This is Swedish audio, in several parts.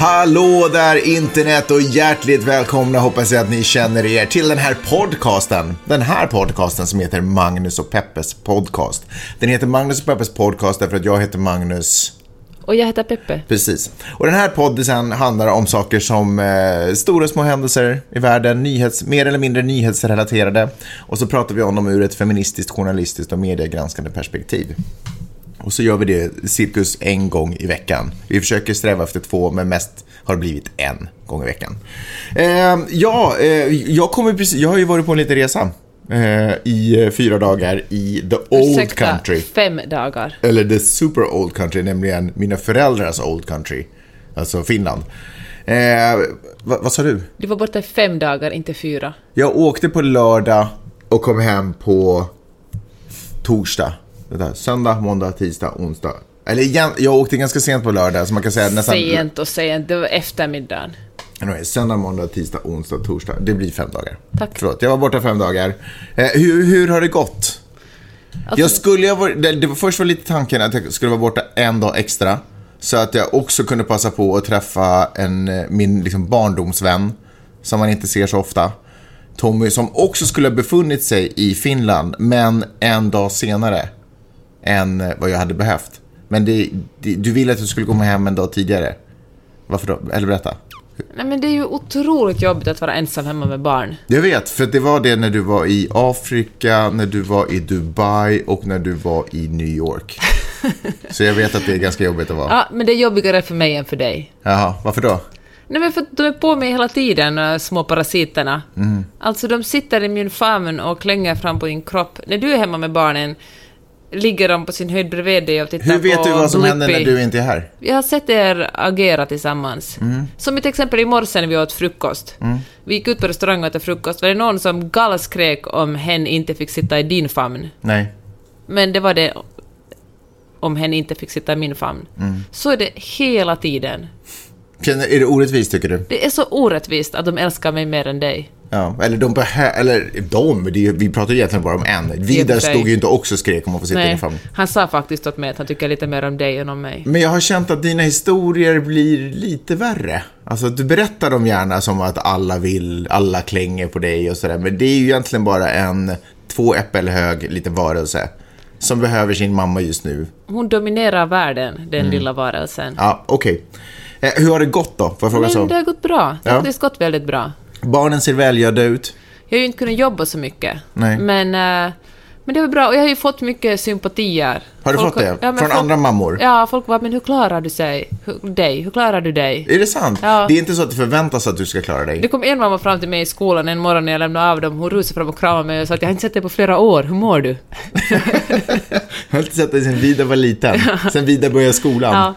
Hallå där internet och hjärtligt välkomna hoppas jag att ni känner er till den här podcasten. Den här podcasten som heter Magnus och Peppes podcast. Den heter Magnus och Peppes podcast därför att jag heter Magnus Och jag heter Peppe. Precis. Och den här podden handlar om saker som eh, stora och små händelser i världen, nyhets, mer eller mindre nyhetsrelaterade. Och så pratar vi om dem ur ett feministiskt, journalistiskt och mediegranskande perspektiv. Och så gör vi det cirkus en gång i veckan. Vi försöker sträva efter två, men mest har det blivit en gång i veckan. Eh, ja, eh, jag, kommer precis, jag har ju varit på en liten resa eh, i eh, fyra dagar i the old Ursäkta, country. fem dagar. Eller the super old country, nämligen mina föräldrars old country. Alltså Finland. Eh, vad, vad sa du? Du var borta i fem dagar, inte fyra. Jag åkte på lördag och kom hem på torsdag. Vänta, söndag, måndag, tisdag, onsdag. Eller igen, jag åkte ganska sent på lördag, så man kan säga nästan... Sent och sent, det var eftermiddagen. Anyway, söndag, måndag, tisdag, onsdag, torsdag. Det blir fem dagar. Tack. Förlåt, jag var borta fem dagar. Eh, hur, hur har det gått? Alltså, Jag skulle ha det, det var först var lite tanken att jag skulle vara borta en dag extra. Så att jag också kunde passa på att träffa en, eh, min liksom, barndomsvän. Som man inte ser så ofta. Tommy som också skulle ha befunnit sig i Finland. Men en dag senare. Än eh, vad jag hade behövt. Men det, det, du ville att jag skulle komma hem en dag tidigare. Varför då? Eller berätta. Nej men det är ju otroligt jobbigt att vara ensam hemma med barn. Jag vet, för det var det när du var i Afrika, när du var i Dubai och när du var i New York. Så jag vet att det är ganska jobbigt att vara. Ja, men det är jobbigare för mig än för dig. Jaha, varför då? Nej men för att de är på mig hela tiden, små parasiterna. Mm. Alltså de sitter i min famn och klänger fram på din kropp. När du är hemma med barnen ligger de på sin höjd bredvid dig och tittar Hur vet på du vad som Blippi. händer när du inte är här? Jag har sett er agera tillsammans. Mm. Som till exempel i morse när vi åt frukost. Vi gick ut på restaurang och åt frukost. Var det någon som gallskrek om hen inte fick sitta i din famn? Nej. Men det var det om hen inte fick sitta i min famn. Mm. Så är det hela tiden. Känner, är det orättvist tycker du? Det är så orättvist att de älskar mig mer än dig. Ja, eller de behöver, eller de, är- vi pratar ju egentligen bara om en. Vidar stod ju inte också och skrek om att få sitta din famn. han sa faktiskt åt mig att han tycker lite mer om dig än om mig. Men jag har känt att dina historier blir lite värre. Alltså du berättar dem gärna som att alla vill, alla klänger på dig och sådär. Men det är ju egentligen bara en två äppel hög liten varelse. Som behöver sin mamma just nu. Hon dominerar världen, den Mm. lilla varelsen. Ja, okej. Eh, hur har det gått då? Får jag fråga Men så? det har gått bra. Det har Ja. faktiskt gått väldigt bra. Barnen ser välgödda ut. Jag har ju inte kunnat jobba så mycket. Nej. Men, eh, men det var bra. Och jag har ju fått mycket sympatier. Har du Folk fått det? ja, Från folk- andra mammor? Ja, folk bara, men hur klarar du sig? Hur, dig? Hur klarar du dig? Är det sant? Ja. Det är inte så att det förväntas att du ska klara dig? Det kom en mamma fram till mig i skolan en morgon när jag lämnade av dem. Hon rusade fram och kramade mig och sa att jag har inte sett dig på flera år. Hur mår du? Jag har inte sett dig sen Vida var liten. Sen Vida började skolan. Ja.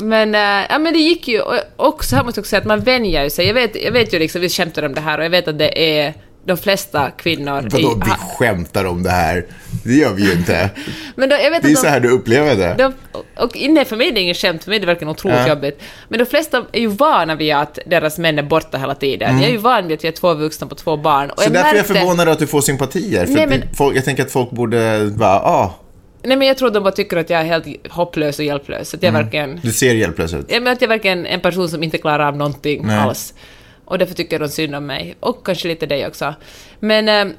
Men, äh, ja, men det gick ju. Och, så här måste jag också säga att man vänjer sig. Jag vet, jag vet ju liksom, vi skämtar om det här och jag vet att det är de flesta kvinnor... Vadå, vi skämtar om det här? Det gör vi ju inte. men då, jag vet Det är att så de, här du upplever det. De, och nej, för mig är det inget skämt, för mig är det verkligen otroligt Ja. jobbigt. Men de flesta är ju vana vid att deras män är borta hela tiden. Jag är ju van vid att vi är två vuxna på två barn. Och Mm. Så därför är jag märkte- förvånad att du får sympatier. För Nej, men- folk, jag tänker att folk borde bara, ah, Nej, men jag tror de bara tycker att jag är helt hopplös och hjälplös. Att jag Mm. verkligen... du ser hjälplös ut. Ja, men att jag verkligen är en person som inte klarar av någonting Nej. alls. Och därför tycker de synd om mig. Och kanske lite dig också. Men, eh,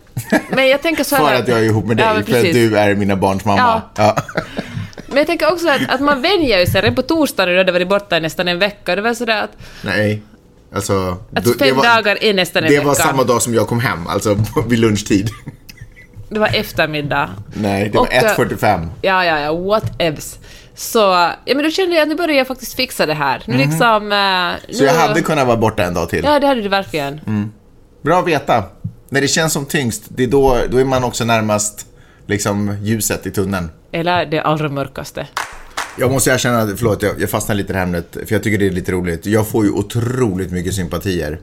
men jag tänker så här... För att jag är ihop med dig, Ja, för att du är mina barns mamma. Ja. Men jag tänker också att, att man vänjer ju sig. Redan på torsdagen nu hade jag varit borta i nästan en vecka. Det var sådär att, Nej, alltså. att fem dagar är nästan en Det vecka. var samma dag som jag kom hem, alltså vid lunchtid. Det var eftermiddag. Nej, det var Och, eh, 1.45. Ja, ja, ja, whatevs. Så, ja men då kände jag att nu börjar jag faktiskt fixa det här. Nu liksom... eh. Så jag hade kunnat vara borta en dag till. Ja, det hade du verkligen. Bra att veta. När det känns som tyngst, det är då, då är man också närmast liksom ljuset i tunneln. Eller det allra mörkaste. Jag måste erkänna, förlåt jag, jag fastnar lite i det här ämnet, för jag tycker det är lite roligt. Jag får ju otroligt mycket sympatier.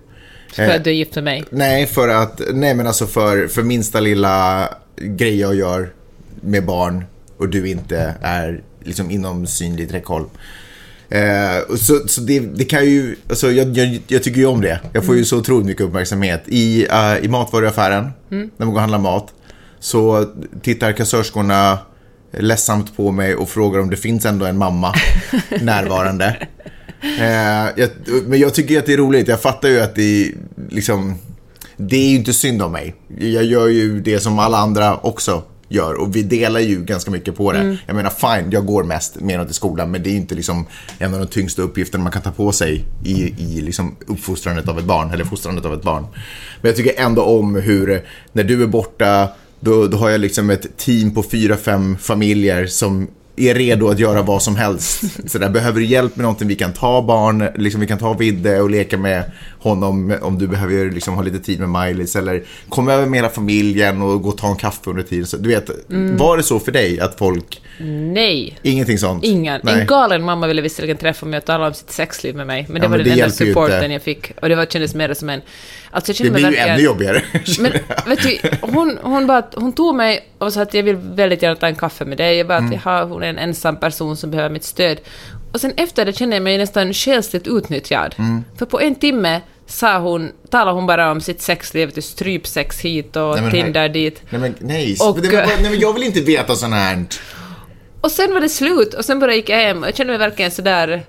För Eh. att du är gift med mig. Nej, för att, nej men alltså för, för minsta lilla grej jag gör med barn och du inte är liksom inom synligt räckhåll. Eh, så så det, det kan ju, alltså jag, jag, jag tycker ju om det. Jag får ju så otroligt mycket uppmärksamhet. I, uh, i matvaruaffären, när man går och handlar mat, så tittar kassörskorna ledsamt på mig och frågar om det finns ändå en mamma närvarande. Eh, jag, men jag tycker att det är roligt. Jag fattar ju att det är liksom... Det är ju inte synd om mig. Jag gör ju det som alla andra också gör och vi delar ju ganska mycket på det. Jag menar fine, jag går mest menat i skolan men det är inte liksom en av de tyngsta uppgifterna man kan ta på sig i, i liksom uppfostrandet av ett barn eller fostrandet av ett barn. Men jag tycker ändå om hur när du är borta då, då har jag liksom ett team på fyra, fem familjer som är redo att göra vad som helst. Så där behöver du hjälp med någonting, vi kan ta barn, liksom vi kan ta Vidde och leka med honom om du behöver liksom ha lite tid med Miley eller kom över med hela familjen och gå och ta en kaffe under tiden. Så, du vet, var det så för dig att folk, Nej. ingenting sånt? Ingen. Nej. En galen mamma ville visserligen träffa mig och tala om sitt sexliv med mig, men det Ja, var men den enda supporten jag fick. Och det var, kändes mer som en... Alltså jag Det blir ju ännu jobbigare. Men vet du, hon, hon, bara, hon tog mig och sa att jag vill väldigt gärna ta en kaffe med dig. Jag bara Mm. att jaha, hon är en ensam person som behöver mitt stöd. Och sen efter det kände jag mig nästan själsligt utnyttjad. Mm. För på en timme sa hon, talade hon bara om sitt sexliv, till strypsex hit och Nej, men Tinder dit. Nej men nej, Och- men, nej men jag vill inte veta sånt här. Och sen var det slut och sen bara gick jag hem och jag kände mig verkligen sådär...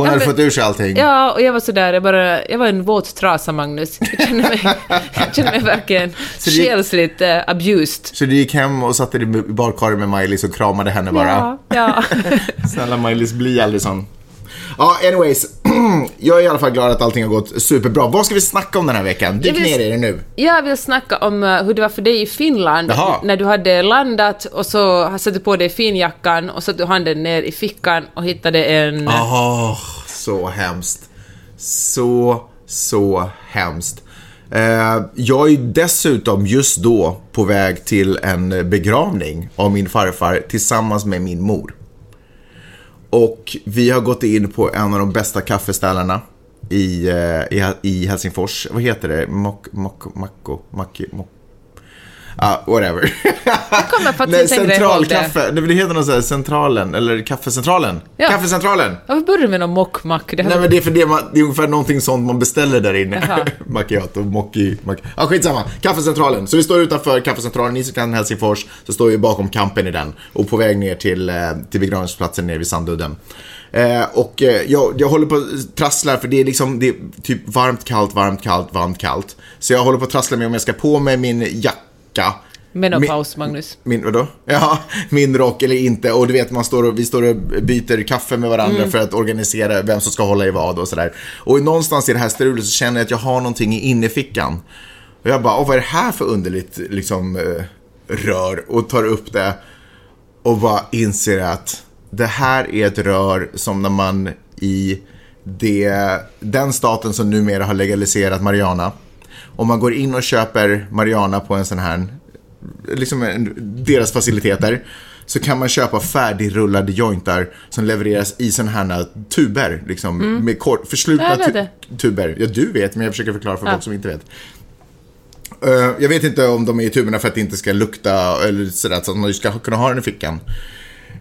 Hon Ja, hade men- fått ur sig allting. Ja, och jag var sådär, jag bara, jag var en våt trasa Magnus. Jag kände mig, jag kände mig verkligen själsligt uh, abused. Så du gick hem och satte dig i badkaret med Miley och kramade henne bara. Ja, ja. Snälla Miley, bli aldrig sån. Ja, anyways. jag är i alla fall glad att allting har gått superbra. Vad ska vi snacka om den här veckan? Dyk vill- ner i det nu. Jag vill snacka om eh, hur det var för dig i Finland Jaha. när du hade landat och så satte du på dig finjackan och satte du handen ner i fickan och hittade en... Åh, så hemskt. Så, så hemskt. Eh, jag är dessutom just då på väg till en begravning av min farfar tillsammans med min mor. Och vi har gått in på en av de bästa kaffeställarna i, eh, i, i Helsingfors. Vad heter det? Mok, mok, macko, macki, mok. Ah, whatever. kommer faktiskt Nej, inte längre ihåg det. centralkaffe. Det, det heter något sånt här, centralen, eller kaffecentralen. Ja. Kaffecentralen. Varför börjar du med någon mockmack? Det Nej men det är för det, man, det är ungefär någonting sånt man beställer där inne. Macchiato, mocchi, macchi. Ja skitsamma. Kaffecentralen. Så vi står utanför kaffecentralen i Island, Helsingfors. Så står vi bakom kampen i den. Och på väg ner till, eh, till begravningsplatsen nere vid Sandudden. Eh, och eh, jag, jag håller på att trassla för det är liksom det är typ varmt, kallt, varmt, kallt, varmt, kallt. Så jag håller på att trassla med om jag ska på mig min jacka. Menopaus, Magnus. Min, vadå? Ja, min rock eller inte. Och du vet, man står och, vi står och byter kaffe med varandra Mm. för att organisera vem som ska hålla i vad och sådär. Och någonstans i det här strulet så känner jag att jag har någonting i innerfickan. Och jag bara, Åh, vad är det här för underligt liksom, eh, rör? Och tar upp det och bara inser att det här är ett rör som när man i det, den staten som numera har legaliserat marijuana. Om man går in och köper marijuana på en sån här, liksom en, deras faciliteter, så kan man köpa färdigrullade jointar som levereras i såna här tuber, liksom, med kort, förslutna Mm. Tu- tuber. Ja, du vet, men jag försöker förklara för Ja. folk som inte vet. Eh, jag vet inte om de är i tuberna för att det inte ska lukta eller sådär, så att man ska kunna ha den i fickan.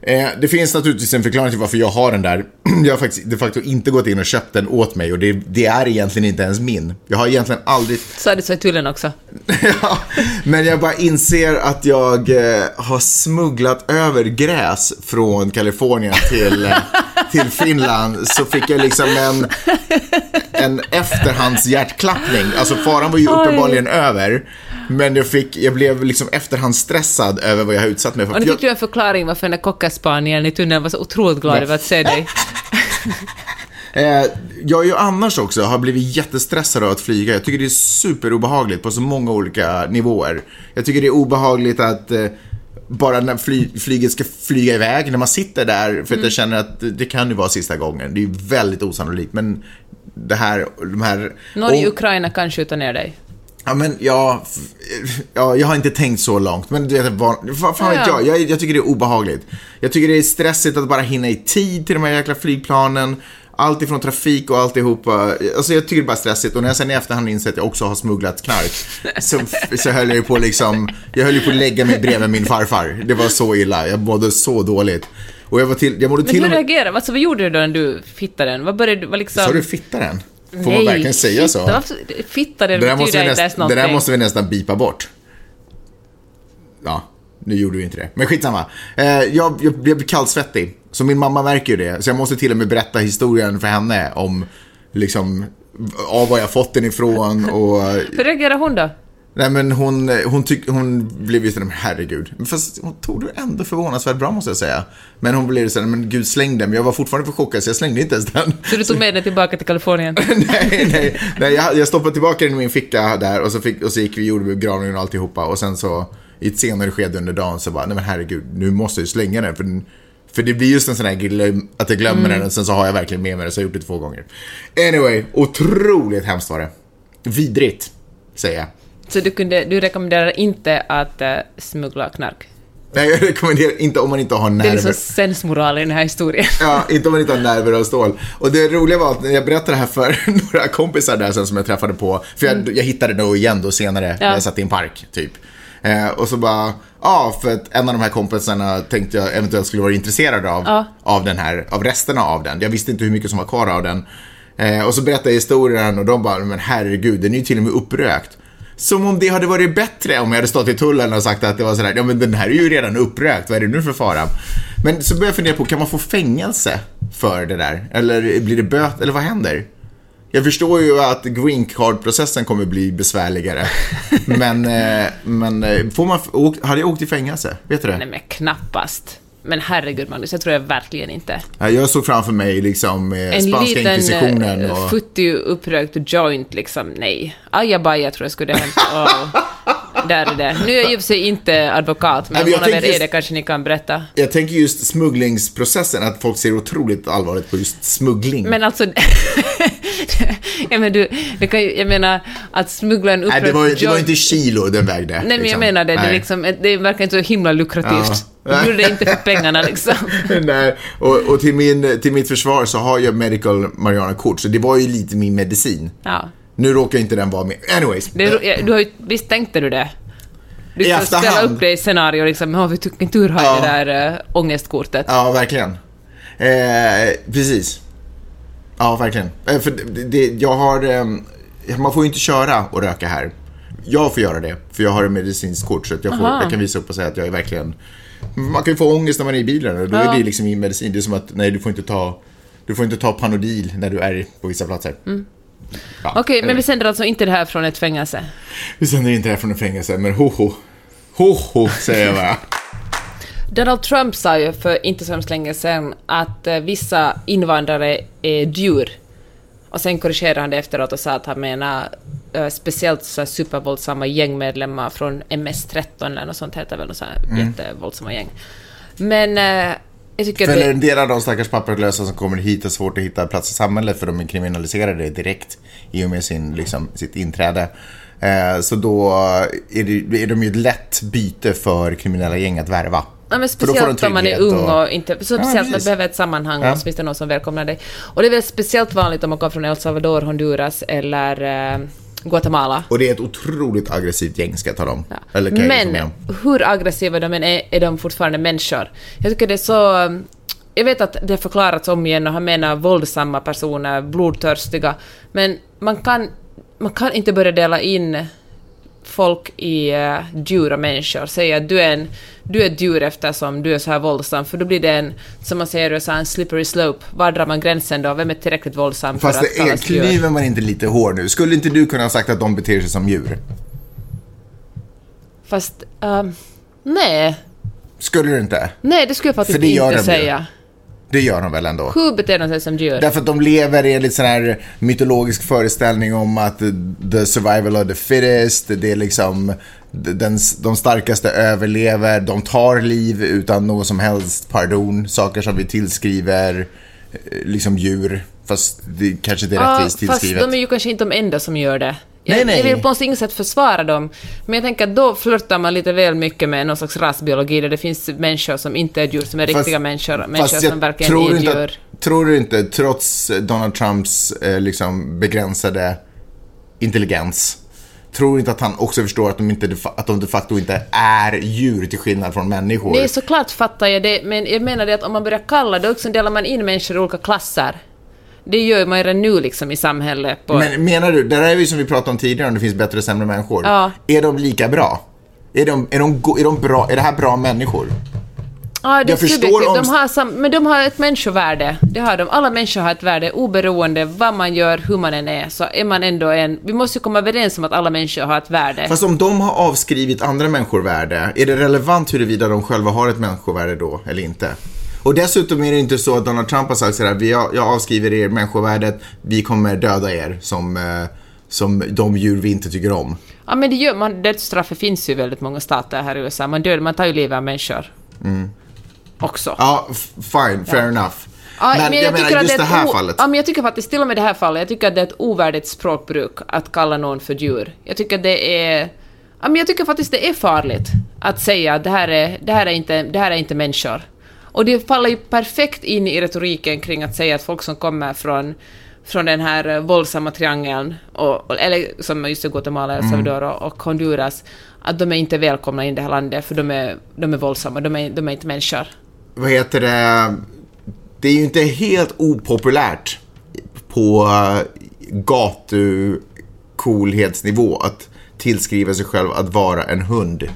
Eh, det finns naturligtvis en förklaring till varför jag har den där. Jag har faktiskt de facto inte gått in och köpt den åt mig och det, det är egentligen inte ens min. Jag har egentligen aldrig... Sa du så i tullen också? ja, men jag bara inser att jag eh, har smugglat över gräs från Kalifornien till, eh, till Finland. Så fick jag liksom en, en efterhandshjärtklappning. Alltså faran var ju Oj. uppenbarligen över. Men jag, fick, jag blev liksom efterhandsstressad över vad jag har utsatt mig för. Och nu fick du en förklaring varför den där cockerspanieln i tunneln var så otroligt glad över att se dig. Eh, jag är ju annars också har blivit jättestressad av att flyga. Jag tycker det är superobehagligt på så många olika nivåer. Jag tycker det är obehagligt att eh, bara när fly, flyget ska flyga iväg, när man sitter där, för att jag känner att det, det kan ju vara sista gången. Det är ju väldigt osannolikt, men det här, de här... I och- Ukraina kan skjuta ner dig. Ja, men ja, f- ja, jag har inte tänkt så långt. Men du vet, vad, fan vet Ja, ja. jag? jag? Jag tycker det är obehagligt. Jag tycker det är stressigt att bara hinna i tid till de här jäkla flygplanen. Allt ifrån trafik och alltihopa. Alltså jag tycker det är bara stressigt. Och när jag sen i efterhand inser att jag också har smugglat knark. Så, så höll jag ju på liksom, jag höll ju på att lägga mig bredvid min farfar. Det var så illa. Jag mådde så dåligt. Och jag var till, jag mådde Men till hur och med... reagerade Alltså vad gjorde du då när du fittade den? Vad började du... Vad liksom... Sa du fitta den? Får man verkligen säga så? Fitta, varför- fitta det Det där, måste betyder vi inte ens nästan, det någonting. där måste vi nästan bipa bort. Ja, nu gjorde vi inte det. Men skitsamma. Eh, jag, jag blev kallsvettig. Så min mamma märker ju det. Så jag måste till och med berätta historien för henne om liksom av var jag fått den ifrån och... Hur reagerade hon då? Nej men hon, hon, tyck, hon blev ju sådär, herregud. Men Fast hon tog det ändå förvånansvärt bra måste jag säga. Men hon blev sådär, men gud släng den. Men jag var fortfarande för chockad så jag slängde inte ens den. Så du tog med den tillbaka till Kalifornien? nej, nej, nej jag, jag stoppade tillbaka den i min ficka där och så, fick, och så gick vi och gjorde begravningen och alltihopa. Och sen så i ett senare skede under dagen så bara, nej men herregud, nu måste jag ju slänga den. För, den, för det blir just en sån här glöm, att jag glömmer den och sen så har jag verkligen med mig den så jag har gjort det två gånger. Anyway, otroligt hemskt var det. Vidrigt, säger jag. Så du, kunde, du rekommenderar inte att uh, smuggla knark? Nej, jag rekommenderar inte om man inte har Det är nerver. liksom sensmoral i den här historien. Ja, inte om man inte har nerver av stål. Och det roliga var att när jag berättade det här för några kompisar där sen som jag träffade på, för jag, jag hittade det igen då senare när Ja. jag satt i en park, typ. Eh, och så bara, ja, för att en av de här kompisarna tänkte jag eventuellt skulle vara intresserad av, Ja. av den här, av resterna av den. Jag visste inte hur mycket som var kvar av den. Eh, och så berättade jag historien och de bara, men herregud, den är ju till och med upprökt. Som om det hade varit bättre om jag hade stått i tullen och sagt att det var sådär, ja men den här är ju redan upprökt, vad är det nu för fara? Men så började jag fundera på, kan man få fängelse för det där? Eller blir det böt, eller vad händer? Jag förstår ju att green card-processen kommer bli besvärligare. men, eh, men eh, får man, hade jag åkt i fängelse? Vet du det? Nej men knappast. Men herregud Magnus, jag tror jag verkligen inte. Ja, Jag såg framför mig liksom eh, En spanska liten inkvisitionen eh, och... futtig upprökt joint liksom, nej. Ajabaja tror jag skulle hänt. Åh, där är det. Nu är jag och för sig inte advokat, men Nej, men jag någon av er är det kanske ni kan berätta. Jag tänker just smugglingsprocessen, att folk ser otroligt allvarligt på just smuggling. Men alltså... ja, men du, det kan ju, jag menar, att smuggla en Nej, upprökt det var, det var inte kilo den vägde. Nej, men jag liksom. menar det. Det, Nej. liksom, det verkar inte så himla lukrativt. Ja. Du gjorde det inte för pengarna liksom. Nej, och, och till, min, till mitt försvar så har jag medical marijuana-kort, så det var ju lite min medicin. Ja. Nu råkar inte den vara med. Anyways. Det, du har ju, visst tänkte du det? Du I ska ställa upp det i scenario liksom, ja, vilken tur har Ja. det där äh, ångestkortet. Ja, verkligen. Eh, precis. Ja, verkligen. Eh, för det, det, jag har... ehm, man får ju inte köra och röka här. Jag får göra det, för jag har en medicinskt kort så att jag, får, Aha. jag kan visa upp och säga att jag är verkligen... Man kan ju få ångest när man är i bilen och då Ja. är det liksom min medicin. Det är som att, nej, du får inte ta... Du får inte ta Panodil när du är på vissa platser. Ja. Okej, men eller- vi sänder alltså inte det här från ett fängelse. Vi sänder inte det här från en fängelse, men hoho. Hoho, säger jag bara. Donald Trump sa ju för inte så hemskt länge sedan att eh, vissa invandrare är djur. Och sen korrigerade han det efteråt och sa att han menar eh, speciellt så här supervåldsamma gängmedlemmar från MS-13 eller något sånt heter väl, något så här Mm. jättevåldsamma gäng. Men eh, jag tycker För det... en del av de stackars papperslösa som kommer hit är svårt att hitta plats i samhället för de är kriminaliserade direkt i och med sin, liksom, sitt inträde. Eh, så då är, det, är de ju ett lätt byte för kriminella gäng att värva. Ja, men speciellt om man är ung och- och, inte... Så speciellt man behöver ett sammanhang Ja. och så finns det någon som välkomnar dig. Och det är väl speciellt vanligt om man kommer från El Salvador, Honduras eller eh, Guatemala. Och det är ett otroligt aggressivt gäng ska jag tala om. Ja. Eller kan jag Men om. hur aggressiva de än är, är de fortfarande människor. Jag tycker det är så... Jag vet att det har förklarats om igen och han menar våldsamma personer, blodtörstiga, men man kan, man kan inte börja dela in folk i uh, djur och människor. Säga att du är, en, du är ett djur eftersom du är så här våldsam, för då blir det en, som man säger, en slippery slope. Var drar man gränsen då? Vem är tillräckligt våldsam Fast för att det är, kallas djur? man inte lite hård nu? Skulle inte du kunna ha sagt att de beter sig som djur? Fast, um, nej. Skulle du inte? Nej, det skulle jag faktiskt inte de ju. Det gör de väl ändå? Hur beter de sig som djur? Därför att de lever i en lite sån här mytologisk föreställning om att the survival of the fittest, det är liksom den, de starkaste överlever, de tar liv utan någon som helst pardon, saker som vi tillskriver eh, liksom djur, fast det kanske inte är rättvist fast tillskrivet. de är ju kanske inte de enda som gör det. Nej, nej. jag vill på något inget sätt försvara dem, men jag tänker att då flörtar man lite väl mycket med någon slags rasbiologi där det finns människor som inte är djur, som är Fast- riktiga människor, människor Fast jag som verkligen tror inte djur. Att, tror du inte, trots Donald Trumps eh, liksom begränsade intelligens, tror inte att han också förstår att de, inte, att de de facto inte är djur till skillnad från människor. Nej, såklart fattar jag det, men jag menar det att om man börjar kalla det, också delar man in människor i olika klasser. Det gör man ju redan nu liksom i samhället. På... Men menar du, där är vi som vi pratade om tidigare, om det finns bättre och sämre människor. Ja. Är de lika bra? Är de, är, de, är de bra? Är det här bra människor? Ja, det är Jag förstår subjektivt. om- De har sam... Men de har ett människovärde. Det har de. Alla människor har ett värde, oberoende vad man gör, hur man än är, så är man ändå en... Vi måste ju komma överens om att alla människor har ett värde. Fast om de har avskrivit andra människor värde, är det relevant huruvida de själva har ett människovärde då, eller inte? Och dessutom är det inte så att Donald Trump har sagt sådär, vi jag avskriver er människovärdet, vi kommer döda er som, eh, som de djur vi inte tycker om. Ja, men det gör man. Dödsstraffet finns ju i väldigt många stater här i USA. Man, dödar, man tar ju livet av människor. Också. Ja, fine, fair enough. Ja, men, jag, menar tycker att just det är ett här fallet. Ja, men jag tycker faktiskt, till och med det här fallet, jag tycker att det är ett ovärdigt språkbruk att kalla någon för djur. Jag tycker att det är... Ja, men jag tycker faktiskt det är farligt att säga att det här är, det här är, inte, det här är inte människor. Och det faller ju perfekt in i retoriken kring att säga att folk som kommer från från den här eh, våldsamma triangeln, och, eller som just i Guatemala, El Salvador och, och Honduras, att de är inte välkomna in i det här landet för de är, de är våldsamma, de är, de är inte människor. vad heter det, det är ju inte helt opopulärt på uh, gatucoolhetsnivå att tillskriva sig själv att vara en hund.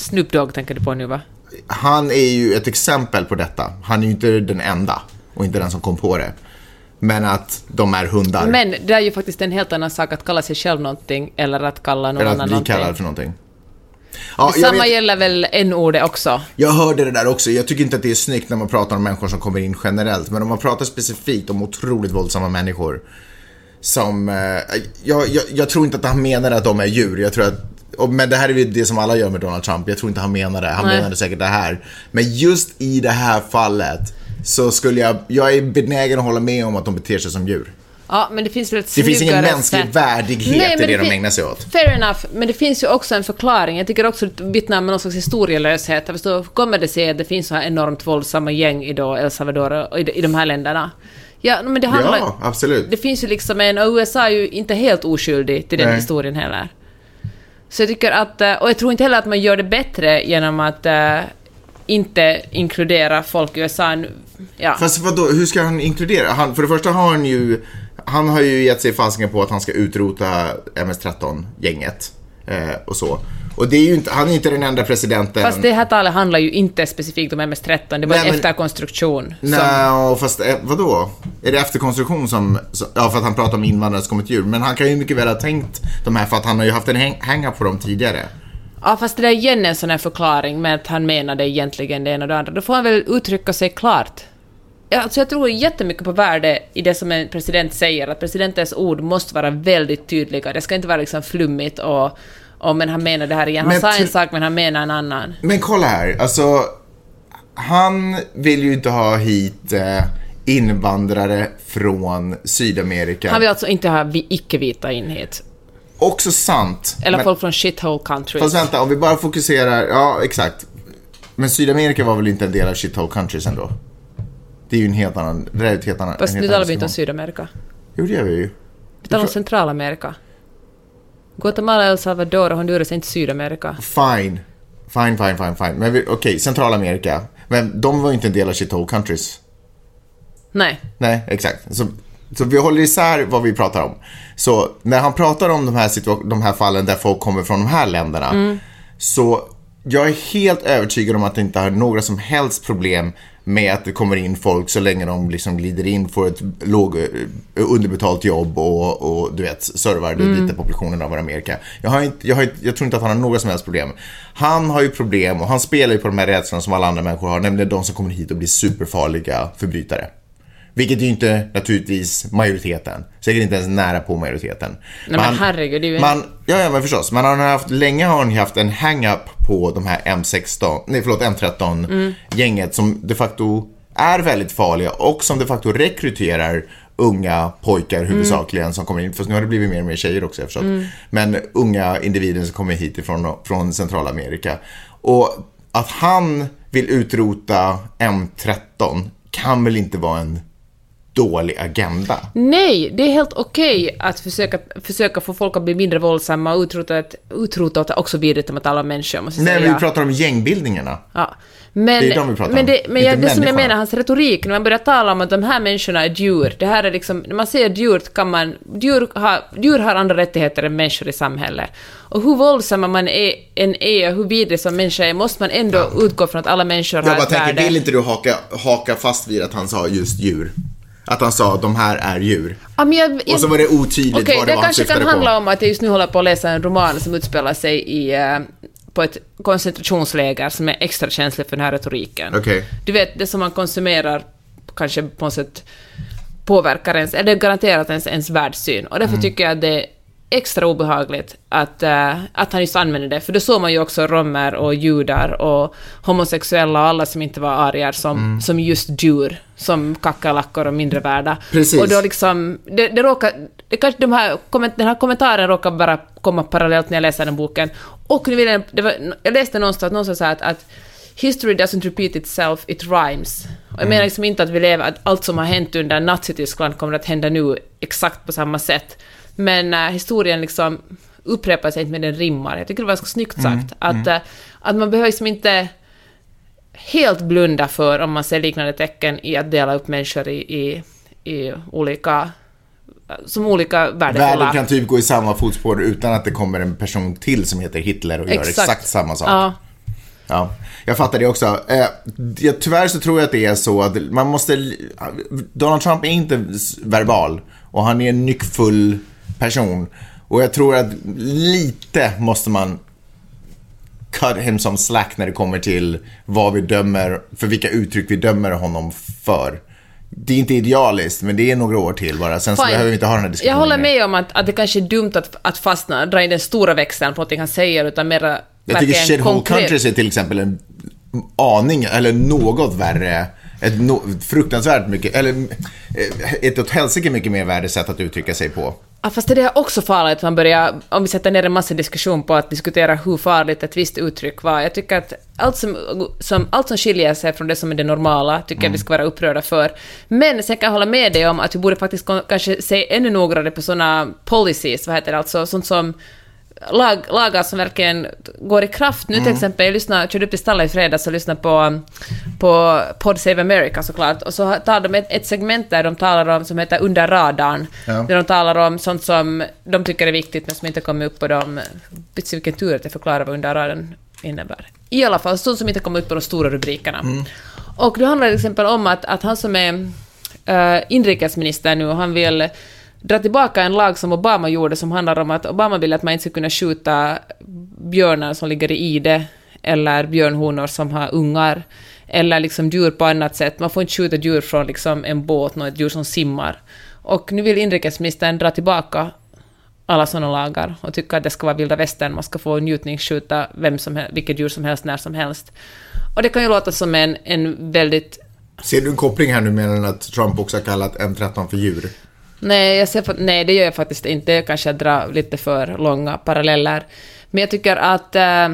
Snoop Dogg tänker du på nu va? Han är ju ett exempel på detta. Han är ju inte den enda och inte den som kom på det. Men att de är hundar. Men det är ju faktiskt en helt annan sak att kalla sig själv någonting eller att kalla någon eller annan att bli någonting. kallad för någonting. Ja, Samma vet, gäller väl n-ordet också. jag hörde det där också. Jag tycker inte att det är snyggt när man pratar om människor som kommer in generellt. Men om man pratar specifikt om otroligt våldsamma människor. Som, eh, jag, jag, jag tror inte att han menar att de är djur. Jag tror att, men det här är ju det som alla gör med Donald Trump. Jag tror inte han menar det. Han Nej. menade säkert det här. Men just i det här fallet så skulle jag, jag är benägen att hålla med om att de beter sig som djur. Ja, men det finns väl ett Det finns ingen mänsklig sätt. värdighet Nej, i men det de ägnar sig åt. Fair enough, men det finns ju också en förklaring. Jag tycker också att det vittnar om någon slags historielöshet. För då kommer det sig att det finns så här enormt våldsamma gäng i då El Salvador och i, de- i de här länderna. Ja, men det handlar... Ja, absolut. Det finns ju liksom en... Och USA är ju inte helt oskyldig till den Nej. historien heller. Så jag tycker att... Eh, och jag tror inte heller att man gör det bättre genom att eh, inte inkludera folk i USA. Ja. Fast vadå, hur ska han inkludera? Han, för det första har han ju, han har ju gett sig fasken på att han ska utrota MS-13-gänget. Eh, och så. Och det är ju inte, han är inte den enda presidenten. Fast det här talet handlar ju inte specifikt om MS-13, det var Nej, en men- efterkonstruktion. som- Nej, fast eh, vadå? Är det efterkonstruktion som, ja för att han pratar om invandrare som ett djur. Men han kan ju mycket väl ha tänkt de här för att han har ju haft en hang-up på dem tidigare. Ja, fast det är igen en sån här förklaring med att han menade egentligen det ena och det andra. Då får han väl uttrycka sig klart. Alltså jag tror jättemycket på värde i det som en president säger, att presidentens ord måste vara väldigt tydliga. Det ska inte vara liksom flummigt och, och men han menar det här igen. Han Men sa en sak men han menar en annan. Men kolla här, alltså. Han vill ju inte ha hit eh, invandrare från Sydamerika. Han vill alltså inte ha vi- icke-vita in hit. Också sant. Eller men, folk från shithole countries. Fast vänta, om vi bara fokuserar, ja exakt. Men Sydamerika var väl inte en del av shithole countries ändå? Det är ju en helt annan, det är ett helt annan, Fast nu talar vi inte om. Sydamerika. Jo, det gör vi ju. Vi talar om Centralamerika. Guatemala, El Salvador och Honduras är inte Sydamerika. Fine. Fine, fine, fine, fine. Men okej, Centralamerika. Men de var inte en del av shithole countries. Nej. Nej, exakt. Så, så vi håller isär vad vi pratar om. Så när han pratar om de här, de här fallen där folk kommer från de här länderna. Så jag är helt övertygad om att det inte har några som helst problem med att det kommer in folk så länge de liksom glider in, får ett låg, eh, underbetalt jobb och, och du vet, servar den vita populationen av Amerika. Jag, har inte, jag, har, inte- jag tror inte att han har några som helst problem. Han har ju problem och han spelar ju på de här rädslorna som alla andra människor har, nämligen de som kommer hit och blir superfarliga förbrytare. Vilket ju inte naturligtvis majoriteten. Säkert inte ens nära på majoriteten. Nej, men herregud, det är ju man, ja, ja, men förstås. Men han har haft, länge har ju haft en hang-up på de här M16, nej förlåt M13-gänget som de facto är väldigt farliga och som de facto rekryterar unga pojkar huvudsakligen som kommer in. Fast nu har det blivit mer och mer tjejer också jag förstått. Men unga individer som kommer hit ifrån, från Centralamerika. Och att han vill utrota M13 kan väl inte vara en dålig agenda. Nej, det är helt okej att försöka, försöka få folk att bli mindre våldsamma och utrota, ett, utrota och också vidrigt om att alla människor, måste Nej, säga. vi pratar om gängbildningarna. Ja. Men, Det är de vi pratar men om, det, men inte jag, det som jag menar, hans retorik, när man börjar tala om att de här människorna är djur, det här är liksom, när man säger djur kan man, djur har, djur har andra rättigheter än människor i samhället. Och hur våldsamma man är, än är hur vidrig som människa är, måste man ändå utgå från att alla människor Jag har bara ett tänker, värde. vill inte du haka, haka fast vid att han sa just djur? Att han sa de här är djur. Ja, jag, jag, Och så var det otydligt Okej, vad det det var han kanske kan syftade handla på. om att jag just nu håller på att läsa en roman som utspelar sig i, eh, på ett koncentrationsläger som är extra känsligt för den här retoriken. Okej. Du vet, det som man konsumerar kanske på något sätt påverkar ens, eller garanterat ens, ens världssyn. Och därför tycker jag att det extra obehagligt att, eh, att han just använder det. För då såg man ju också romer och judar och homosexuella och alla som inte var arier som, som just djur, som kackerlackor och mindre värda. Precis. Och då liksom, det, det råkar, det kanske de här, den här kommentaren råkar bara komma parallellt när jag läser den boken. Och nu vill jag, det var, jag läste någonstans, någonstans så här att, att History doesn't repeat itself, it rhymes. Och jag menar liksom inte att vi lever, att allt som har hänt under Nazityskland kommer att hända nu exakt på samma sätt. Men äh, historien liksom upprepar sig inte med den rimmar. Jag tycker det var ganska snyggt sagt. Att, äh, att man behöver liksom inte helt blunda för om man ser liknande tecken i att dela upp människor i, i, i olika som olika värdefulla. Världen kan typ gå i samma fotspår utan att det kommer en person till som heter Hitler och gör exakt samma sak. Ja. Ja, jag fattar det också. Eh, tyvärr så tror jag att det är så att man måste... Donald Trump är inte verbal och han är nyckfull person. Och jag tror att lite måste man cut him some slack när det kommer till vad vi dömer, för vilka uttryck vi dömer honom för. Det är inte idealiskt, men det är några år till bara. Sen så Fine. behöver vi inte ha den här Jag diskussionen. håller mer. med om att, att det kanske är dumt att, att fastna, dra in den stora växeln på någonting han säger, utan mera Jag tycker Shithole konkret. Countries är till exempel en aning, eller något värre, ett no, fruktansvärt mycket, eller eh, ett åt helsike mycket mer värde sätt att uttrycka sig på. Ja, fast det är också farligt att man börjar, om vi sätter ner en massa diskussion på att diskutera hur farligt ett visst uttryck var. Jag tycker att allt som, som, allt som skiljer sig från det som är det normala tycker jag vi ska vara upprörda för. Men sen kan jag hålla med dig om att vi borde faktiskt kanske se ännu noggrannare på sådana policies, vad heter det, alltså sånt som lag, lagar som verkligen går i kraft. Nu till exempel, jag lyssnade, körde upp till stallet i fredags och lyssnade på, på Pod Save America såklart, och så tar de ett, ett segment där de talar om, som heter Under radarn, Ja. där de talar om sånt som de tycker är viktigt men som inte kommer upp på de... Du vilken tur att jag förklarar vad under radarn innebär. I alla fall, sånt som inte kommer upp på de stora rubrikerna. Och det handlar till exempel om att, att han som är uh, inrikesminister nu, han vill dra tillbaka en lag som Obama gjorde som handlar om att Obama ville att man inte ska kunna skjuta björnar som ligger i ide eller björnhonor som har ungar eller liksom djur på annat sätt. Man får inte skjuta djur från liksom en båt, något djur som simmar. Och nu vill inrikesministern dra tillbaka alla sådana lagar och tycka att det ska vara vilda västern, man ska få njutningsskjuta vem som helst, vilket djur som helst, när som helst. Och det kan ju låta som en, en väldigt Ser du en koppling här nu mellan att Trump också har kallat M13 för djur? Nej, jag ser, nej, det gör jag faktiskt inte. Jag kanske drar lite för långa paralleller. Men jag tycker att... Eh,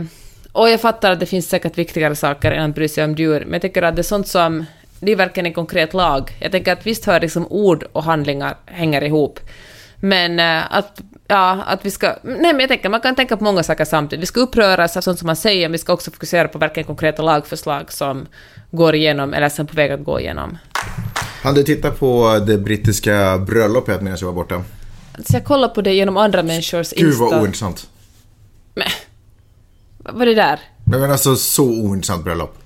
och jag fattar att det finns säkert viktigare saker än att bry sig om djur, men jag tycker att det är sånt som... Det är verkligen en konkret lag. Jag tänker att visst hör liksom ord och handlingar hänger ihop. Men eh, att, ja, att vi ska... Nej, men jag tänker man kan tänka på många saker samtidigt. Vi ska uppröras av sånt som man säger, men vi ska också fokusera på verkligen konkreta lagförslag som går igenom, eller är på väg att gå igenom. Han du titta på det brittiska bröllopet medan jag var borta? Så jag kollar på det genom andra människors Gud vad Insta... ointressant. Men, vad var det där? Men men alltså så ointressant bröllop.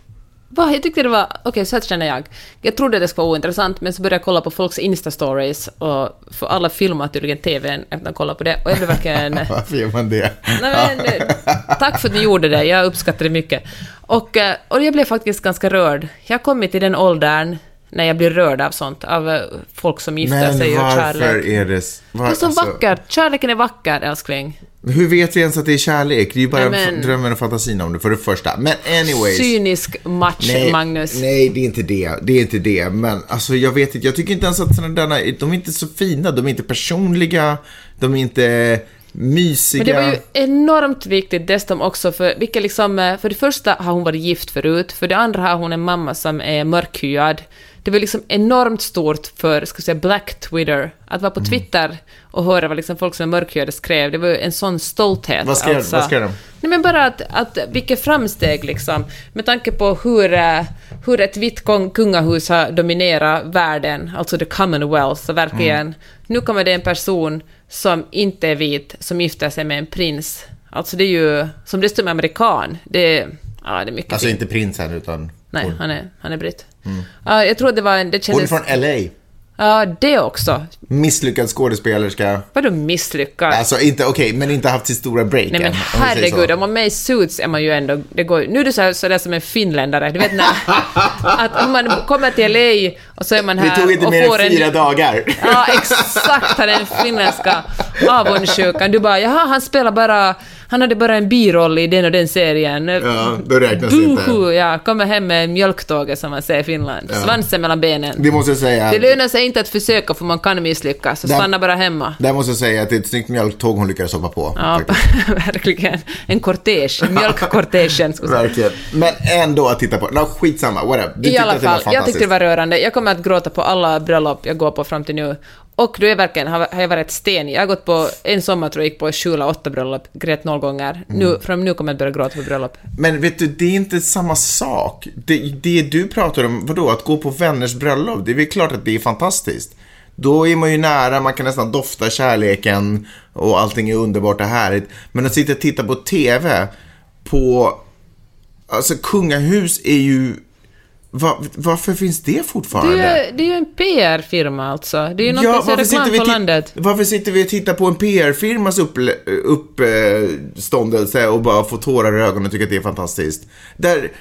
Va? Jag tyckte det var... Okej, så här känner jag. Jag trodde det skulle vara ointressant, men så började jag kolla på folks Insta-stories och för alla filmar tydligen TVn efter att kolla på det och jag blev verkligen... Varför gör man det? Nej, men, eh, tack för att ni gjorde det, jag uppskattar det mycket. Och, eh, och jag blev faktiskt ganska rörd. Jag har kommit till den åldern när jag blir rörd av sånt, av eh, folk som gifter Men sig och varför kärlek. är det... Var, Det är så alltså, vackert, kärleken är vacker älskling. Hur vet vi ens att det är kärlek? Det är ju bara men- drömmen och fantasin om det för det första. Men anyways. Cynisk match, Nej, Magnus. nej, det är inte det. Det är inte det. Men alltså, jag vet inte. Jag tycker inte ens att sådana där, de är inte så fina. De är inte personliga. De är inte mysiga. Men det var ju enormt viktigt dessutom också för, vilka liksom, eh, för det första har hon varit gift förut, för det andra har hon en mamma som är mörkhyad, det var liksom enormt stort för, ska vi säga, black Twitter. Att Mm. vara på Twitter och höra vad liksom folk som är mörkhyade skrev, det var en sån stolthet. Vad skrev, alltså. vad skrev de? Nej men bara att, att vilket framsteg liksom, med tanke på hur, eh, hur ett vitt kung- kungahus har dominerat världen, alltså the commonwealth, så verkligen, Mm. nu kommer det en person som inte är vit, som gifter sig med en prins. Alltså det är ju, som dessutom är amerikan, det är, ja det är mycket Alltså inte prinsen, utan Nej, han är, han är britt. Ja, jag tror det var en, det Hon är kändes... från LA. Ja, det också. Misslyckad skådespelerska. Vadå misslyckad? Alltså inte, okej, men inte haft sitt stora break Nej men än, herregud, om man är med i Suits är man ju ändå... Det går, nu är du så, så där som en finländare, du vet när... att om man kommer till LA och så är man här Det tog inte mer än en... fyra dagar. Ja, exakt, han är den finländska avundsjukan. Du bara, jaha, han spelar bara... Han hade bara en biroll i den och den serien. Ja, då räknas det inte. Buhu, ja, kommer hem med mjölktåget som man säger i Finland. Svansen mellan benen. Det måste jag säga. Det lönar sig inte att försöka för man kan misslyckas, så Där- stanna bara hemma. Där måste jag säga att det är ett snyggt mjölktåg hon lyckades hoppa på. Ja, verkligen. En kortege, mjölkkortegen. Verkligen. Men ändå att titta på. No, skitsamma, whatever. Du I alla fall, jag tyckte det var rörande. Jag kommer att gråta på alla bröllop jag går på fram till nu. Och då är jag verkligen, har, har jag varit stenig. Jag har gått på, en sommar tror jag gick på sju eller åtta bröllop, grät noll gånger. Mm. Nu, från nu kommer jag börja gråta på bröllop. Men vet du, det är inte samma sak. Det, det du pratar om, vadå, att gå på vänners bröllop, det är väl klart att det är fantastiskt. Då är man ju nära, man kan nästan dofta kärleken och allting är underbart och härligt. Men att sitta och titta på TV på, alltså kungahus är ju, va, varför finns det Det fortfarande? är, ju, det är ju en PR-firma alltså. Det är ju något Ja, som är reklam ti- landet. varför sitter vi och tittar på en PR-firmas uppståndelse och bara får tårar i ögonen och tycker att det är fantastiskt? Där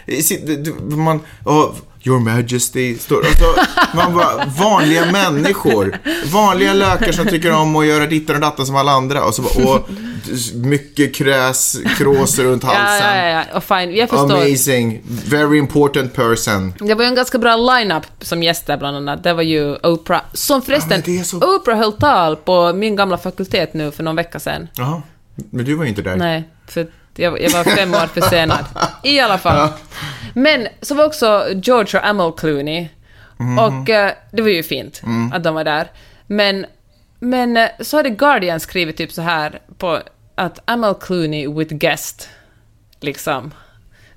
man, oh, Your Majesty, står, alltså, man bara, vanliga människor, vanliga lökar som tycker om att göra ditten och datten som alla andra och så bara, och mycket kräs, krås runt Ja, halsen. ja, ja, ja. Fine, jag förstår. Amazing, very important person. Det var ju en ganska bra line-up som gäster bland annat. Det var ju Oprah, som förresten, är så- Oprah höll tal på min gamla fakultet nu för någon vecka sedan. Jaha, men du var ju inte där. Nej, för jag, jag var fem år försenad. I alla fall. Men så var också George och Amal Clooney. Mhm. Och eh, det var ju fint Mm. att de var där. Men, men eh, så hade Guardian skrivit typ så här på att Amal Clooney with guest. Liksom.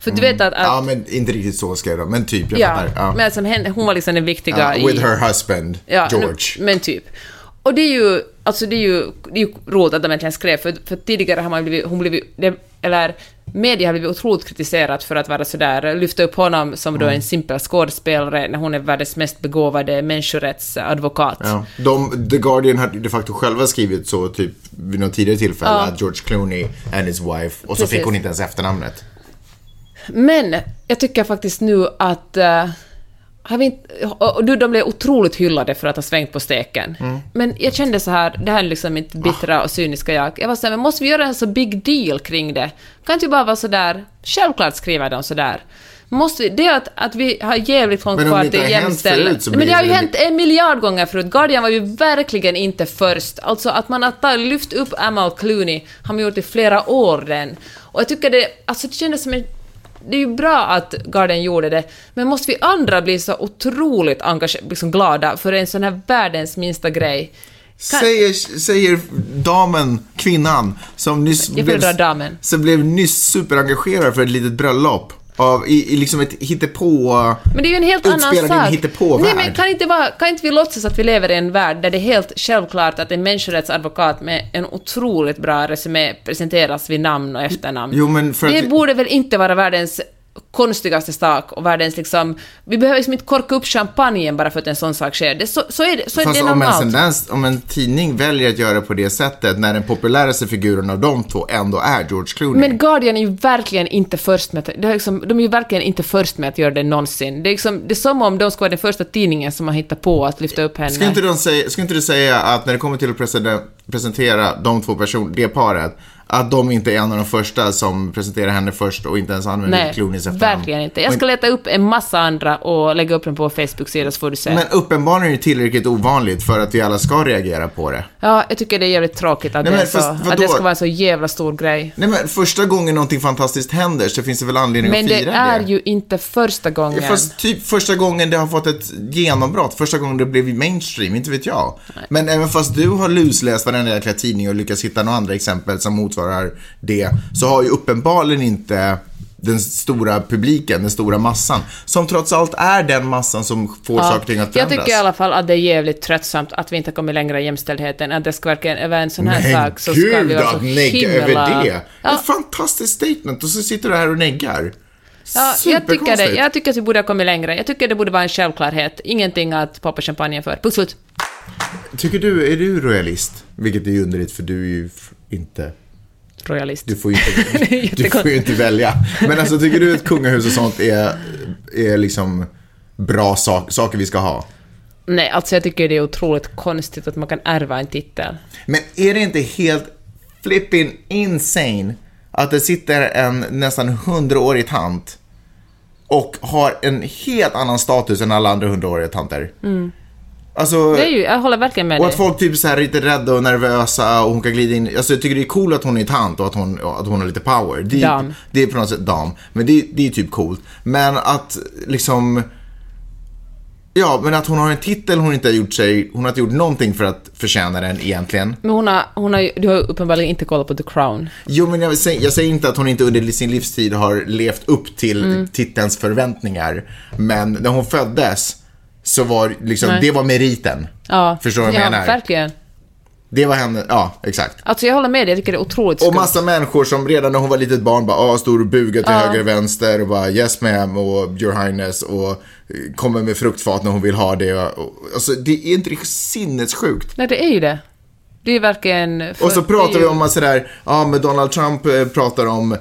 För du vet att... att Ja, men inte riktigt så skrev de, men typ, jag ja, fattar. Ja. men henne, hon var liksom den viktiga i... with her husband, Ja, George. nu- Men typ. Och det är ju, alltså det är ju, det är ju roligt att de äntligen skrev, för, för tidigare har man blivit, hon blivit, det, eller media har blivit otroligt kritiserat för att vara sådär, lyfta upp honom som Mm. då en simpel skådespelare när hon är världens mest begåvade människorättsadvokat. Ja. De, The Guardian hade de facto själva skrivit så typ vid något tidigare tillfälle Ja. att George Clooney and his wife och så Precis. fick hon inte ens efternamnet. Men jag tycker faktiskt nu att eh, har vi inte, och nu de blev otroligt hyllade för att ha svängt på steken. Mm. Men jag kände så här, det här är liksom mitt bittra och cyniska jag. Jag var så här, men måste vi göra en så big deal kring det? Kan inte bara vara så där, självklart skriver de så där. Måste vi, det är att, att vi har jävligt långt kvar till jämställdhet. Men det har ju hänt en miljard gånger förut. Guardian var ju verkligen inte först. Alltså att man har lyft upp Amal Clooney har man gjort i flera år den. Och jag tycker det, alltså det kändes som en det är ju bra att Guardian gjorde det, men måste vi andra bli så otroligt engage- liksom glada för en sån här världens minsta grej? Kan- Säger, säger damen, kvinnan, som nyss, föredrar damen. som blev nyss superengagerad för ett litet bröllop. Av, i, i liksom ett hittepå... Men det är ju en helt annan sak. Nej, men kan inte, vara, kan inte vi låtsas att vi lever i en värld där det är helt självklart att en människorättsadvokat med en otroligt bra resumé presenteras vid namn och efternamn? Jo, men för att det vi- borde väl inte vara världens konstigaste sak och världens liksom... Vi behöver liksom inte korka upp champagnen bara för att en sån sak sker. Det, så, så är det, så är Fast det om en, normalt. tendens, om en tidning väljer att göra på det sättet när den populäraste figuren av de två ändå är George Clooney. Men Guardian är ju verkligen inte först med det är liksom, de är ju verkligen inte först med att göra det någonsin. Det är, liksom, det är som om de skulle vara den första tidningen som har hittat på att lyfta upp henne. Ska inte, de säga, ska inte du säga att när det kommer till att presentera, presentera de två personerna, det paret, Att de inte är en av de första som presenterar henne först och inte ens använder Nej, Clooney's efternamn. verkligen inte. Jag ska leta upp en massa andra och lägga upp dem på Facebook-sida så får du se. Men uppenbarligen är det tillräckligt ovanligt för att vi alla ska reagera på det. Ja, jag tycker det är jävligt tråkigt att, Nej, det, är men så, att det ska vara en så jävla stor grej. Nej men första gången någonting fantastiskt händer så finns det väl anledning Men att det fira är det. ju inte första gången. Fast typ första gången det har fått ett genombrott, första gången det blev mainstream, inte vet jag. Men även fast du har lusläst varenda jäkla tidning och lyckats hitta några andra exempel som motsvarar det, så har ju uppenbarligen inte den stora publiken, den stora massan, som trots allt är den massan som får saker och ting att jag förändras. tycker i alla fall att det är jävligt tröttsamt att vi inte kommit längre i jämställdheten, att det ska verkligen vara en sån här Men sak så ska gud vi vara så att negga över det! Ja, Ett fantastiskt statement och så sitter du här och neggar. ja, jag, tycker det, jag tycker att vi borde ha kommit längre. Jag tycker det borde vara en självklarhet. Ingenting att poppa champagne för. Puss slut. Tycker du, är du royalist? Vilket är ju underligt för du är ju inte Royalist. Du får ju inte, du får inte välja. Men alltså, tycker du att kungahus och sånt är, är liksom bra sak, saker vi ska ha? Nej, alltså jag tycker det är otroligt konstigt att man kan ärva en titel. Men är det inte helt flipping insane att det sitter en nästan hundraårig tant och har en helt annan status än alla andra hundraåriga tanter? Alltså. Det är ju, jag håller verkligen med och dig. att folk typ så här är lite rädda och nervösa och hon kan glida in. Alltså jag tycker det är coolt att hon är tant och att hon, att hon har lite power. Det är, Dam. det är på något sätt dam. Men det, det är typ coolt. Men att liksom... Ja, men att hon har en titel hon inte har gjort sig, hon har inte gjort någonting för att förtjäna den egentligen. Men hon har, hon har du har uppenbarligen inte kollat på The Crown. Jo, men jag säger, jag säger inte att hon inte under sin livstid har levt upp till Mm. titelns förväntningar. Men när hon föddes så var liksom, Nej. det var meriten. Ja, Förstår du vad jag ja, menar? verkligen. Det var henne, ja, exakt. Alltså jag håller med dig, jag tycker det är otroligt Och skumt. massa människor som redan när hon var litet barn bara ah, stod och bugade till höger och vänster och bara yes ma'am och your highness och eh, kommer med fruktfat när hon vill ha det. Och, och, alltså det är inte det sinnessjukt. Nej, det är ju det. Det är verkligen... Och så pratar vi om att sådär, ja men Donald Trump eh, pratar om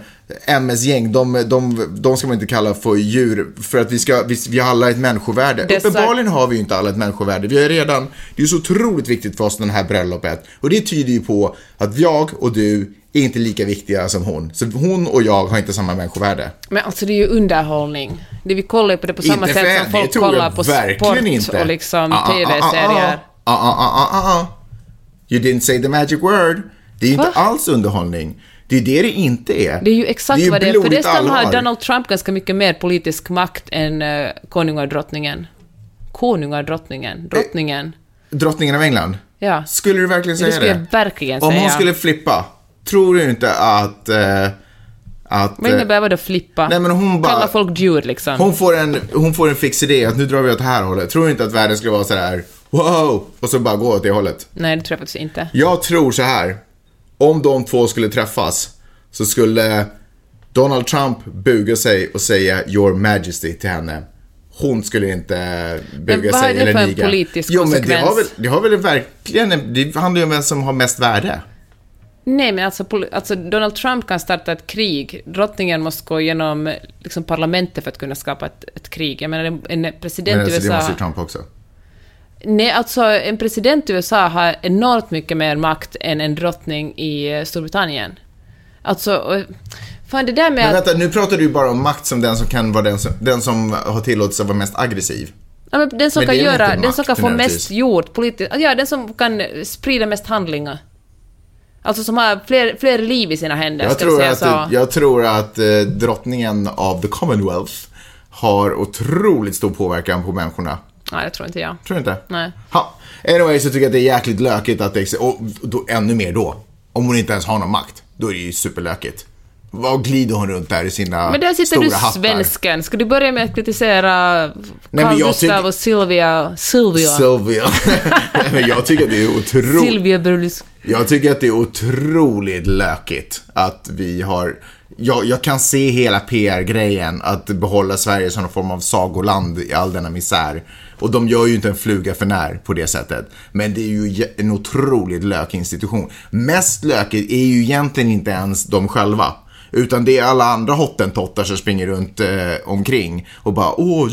MS-gäng, de, de, de ska man inte kalla för djur för att vi ska, vi, vi har alla ett människovärde. Är Uppenbarligen har vi ju inte alla ett människovärde. Vi har redan, det är så otroligt viktigt för oss den här bröllopet. Och det tyder ju på att jag och du är inte lika viktiga som hon. Så hon och jag har inte samma människovärde. Men alltså det är ju underhållning. Det vi kollar ju på det på samma Inte sätt som folk kollar på sport inte. och liksom Ah, ah, ah, TV-serier. Ah, ah, ah, ah, ah, ah. You didn't say the magic word. Det är inte alls underhållning. Det är det det inte är. Det är ju exakt det är vad det är. För blodigt dessutom har. Donald Trump ganska mycket mer politisk makt än uh, konungadrottningen. Konungadrottningen? Drottningen? Drottningen av England? Ja. Skulle du verkligen Det säga skulle det? jag verkligen Om säga. hon skulle flippa, tror du inte att... Eh, att Vad eh, innebär vadå flippa? Nej, men hon bara- Kalla folk djur liksom. hon, får en, hon får en fix idé att nu drar vi åt det här hållet. Tror du inte att världen skulle vara så här wow, och så bara gå åt det hållet? Nej, det tror jag faktiskt inte. Jag tror så här. Om de två skulle träffas så skulle Donald Trump buga sig och säga your majesty till henne. Hon skulle inte buga Men vad sig är det eller för en niga. politisk jo, men det har, väl, konsekvens? det har väl verkligen, det handlar ju om vem som har mest värde. Nej, men alltså, alltså Donald Trump kan starta ett krig. Drottningen måste gå igenom liksom, parlamentet för att kunna skapa ett, ett krig. Jag menar, en- en president Men i alltså, det USA... måste ju Trump också. Nej, alltså en president i USA har enormt mycket mer makt än en drottning i eh, Storbritannien. Alltså, fan det där med Men att... vänta, nu pratar du bara om makt som den som kan vara den som, den som har tillåtits att vara mest aggressiv. Ja, men den som Men kan göra, den som kan få mest gjort politiskt, ja, den som kan sprida mest handlingar. Alltså som har fler, fler liv i sina händer, Jag tror, säga att, så. jag tror att eh, drottningen av the Commonwealth har otroligt stor påverkan på människorna. Nej, det tror inte jag. Tror du inte? Nej. Ha. Anyway, så tycker jag att det är jäkligt lökigt att det och då, ännu mer då. Om hon inte ens har någon makt, då är det ju superlökigt. Vad glider hon runt där i sina Men där sitter stora du hattar? svensken. Ska du börja med att kritisera men Carl Gustav tycker- och Silvia... Silvia. Sylvia. Nej, men jag tycker att det är otroligt. Silvia. Jag tycker att det är otroligt lökigt att vi har... Jag, jag kan se hela PR-grejen, att behålla Sverige som någon form av sagoland i all denna misär. Och de gör ju inte en fluga för när på det sättet. Men det är ju en otroligt lökig institution. Mest lökigt är ju egentligen inte ens de själva. Utan det är alla andra hottentottar som springer runt eh, omkring och bara åh,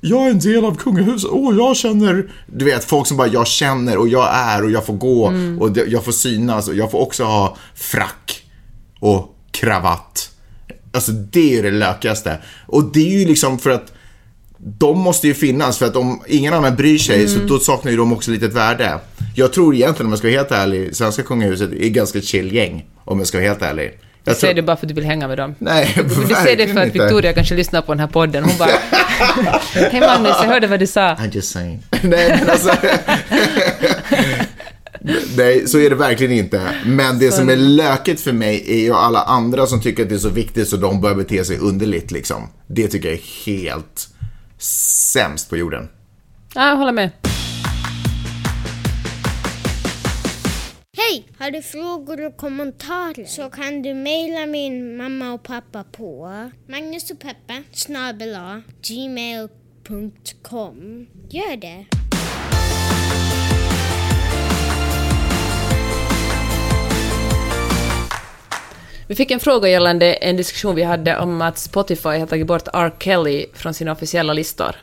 jag är en del av kungahuset, åh jag känner, du vet folk som bara jag känner och jag är och jag får gå och det- jag får synas och jag får också ha frack. och kravatt. Alltså det är ju det lökigaste. Och det är ju liksom för att de måste ju finnas för att om ingen annan bryr sig så då saknar ju de också lite ett värde. Jag tror egentligen om jag ska vara helt ärlig, svenska kungahuset är ganska chill gäng. Om jag ska vara helt ärlig. Jag Säger tror- du bara för att du vill hänga med dem? Nej, Du säger det för att. Victoria kanske lyssnar på den här podden. Hon bara... Hej Magnus, jag hörde vad du sa. I'm just saying. Nej, men alltså. Nej, så är det verkligen inte. Men det som är löket för mig är ju alla andra som tycker att det är så viktigt så de börjar bete sig underligt liksom. Det tycker jag är helt sämst på jorden. Ja, jag håller med. Hej! Har du frågor och kommentarer så kan du mejla min mamma och pappa på Magnus och Peppe snabel A, gmail.com. Gör det! Vi fick en fråga gällande en diskussion vi hade om att Spotify har tagit bort R. Kelly från sina officiella listor.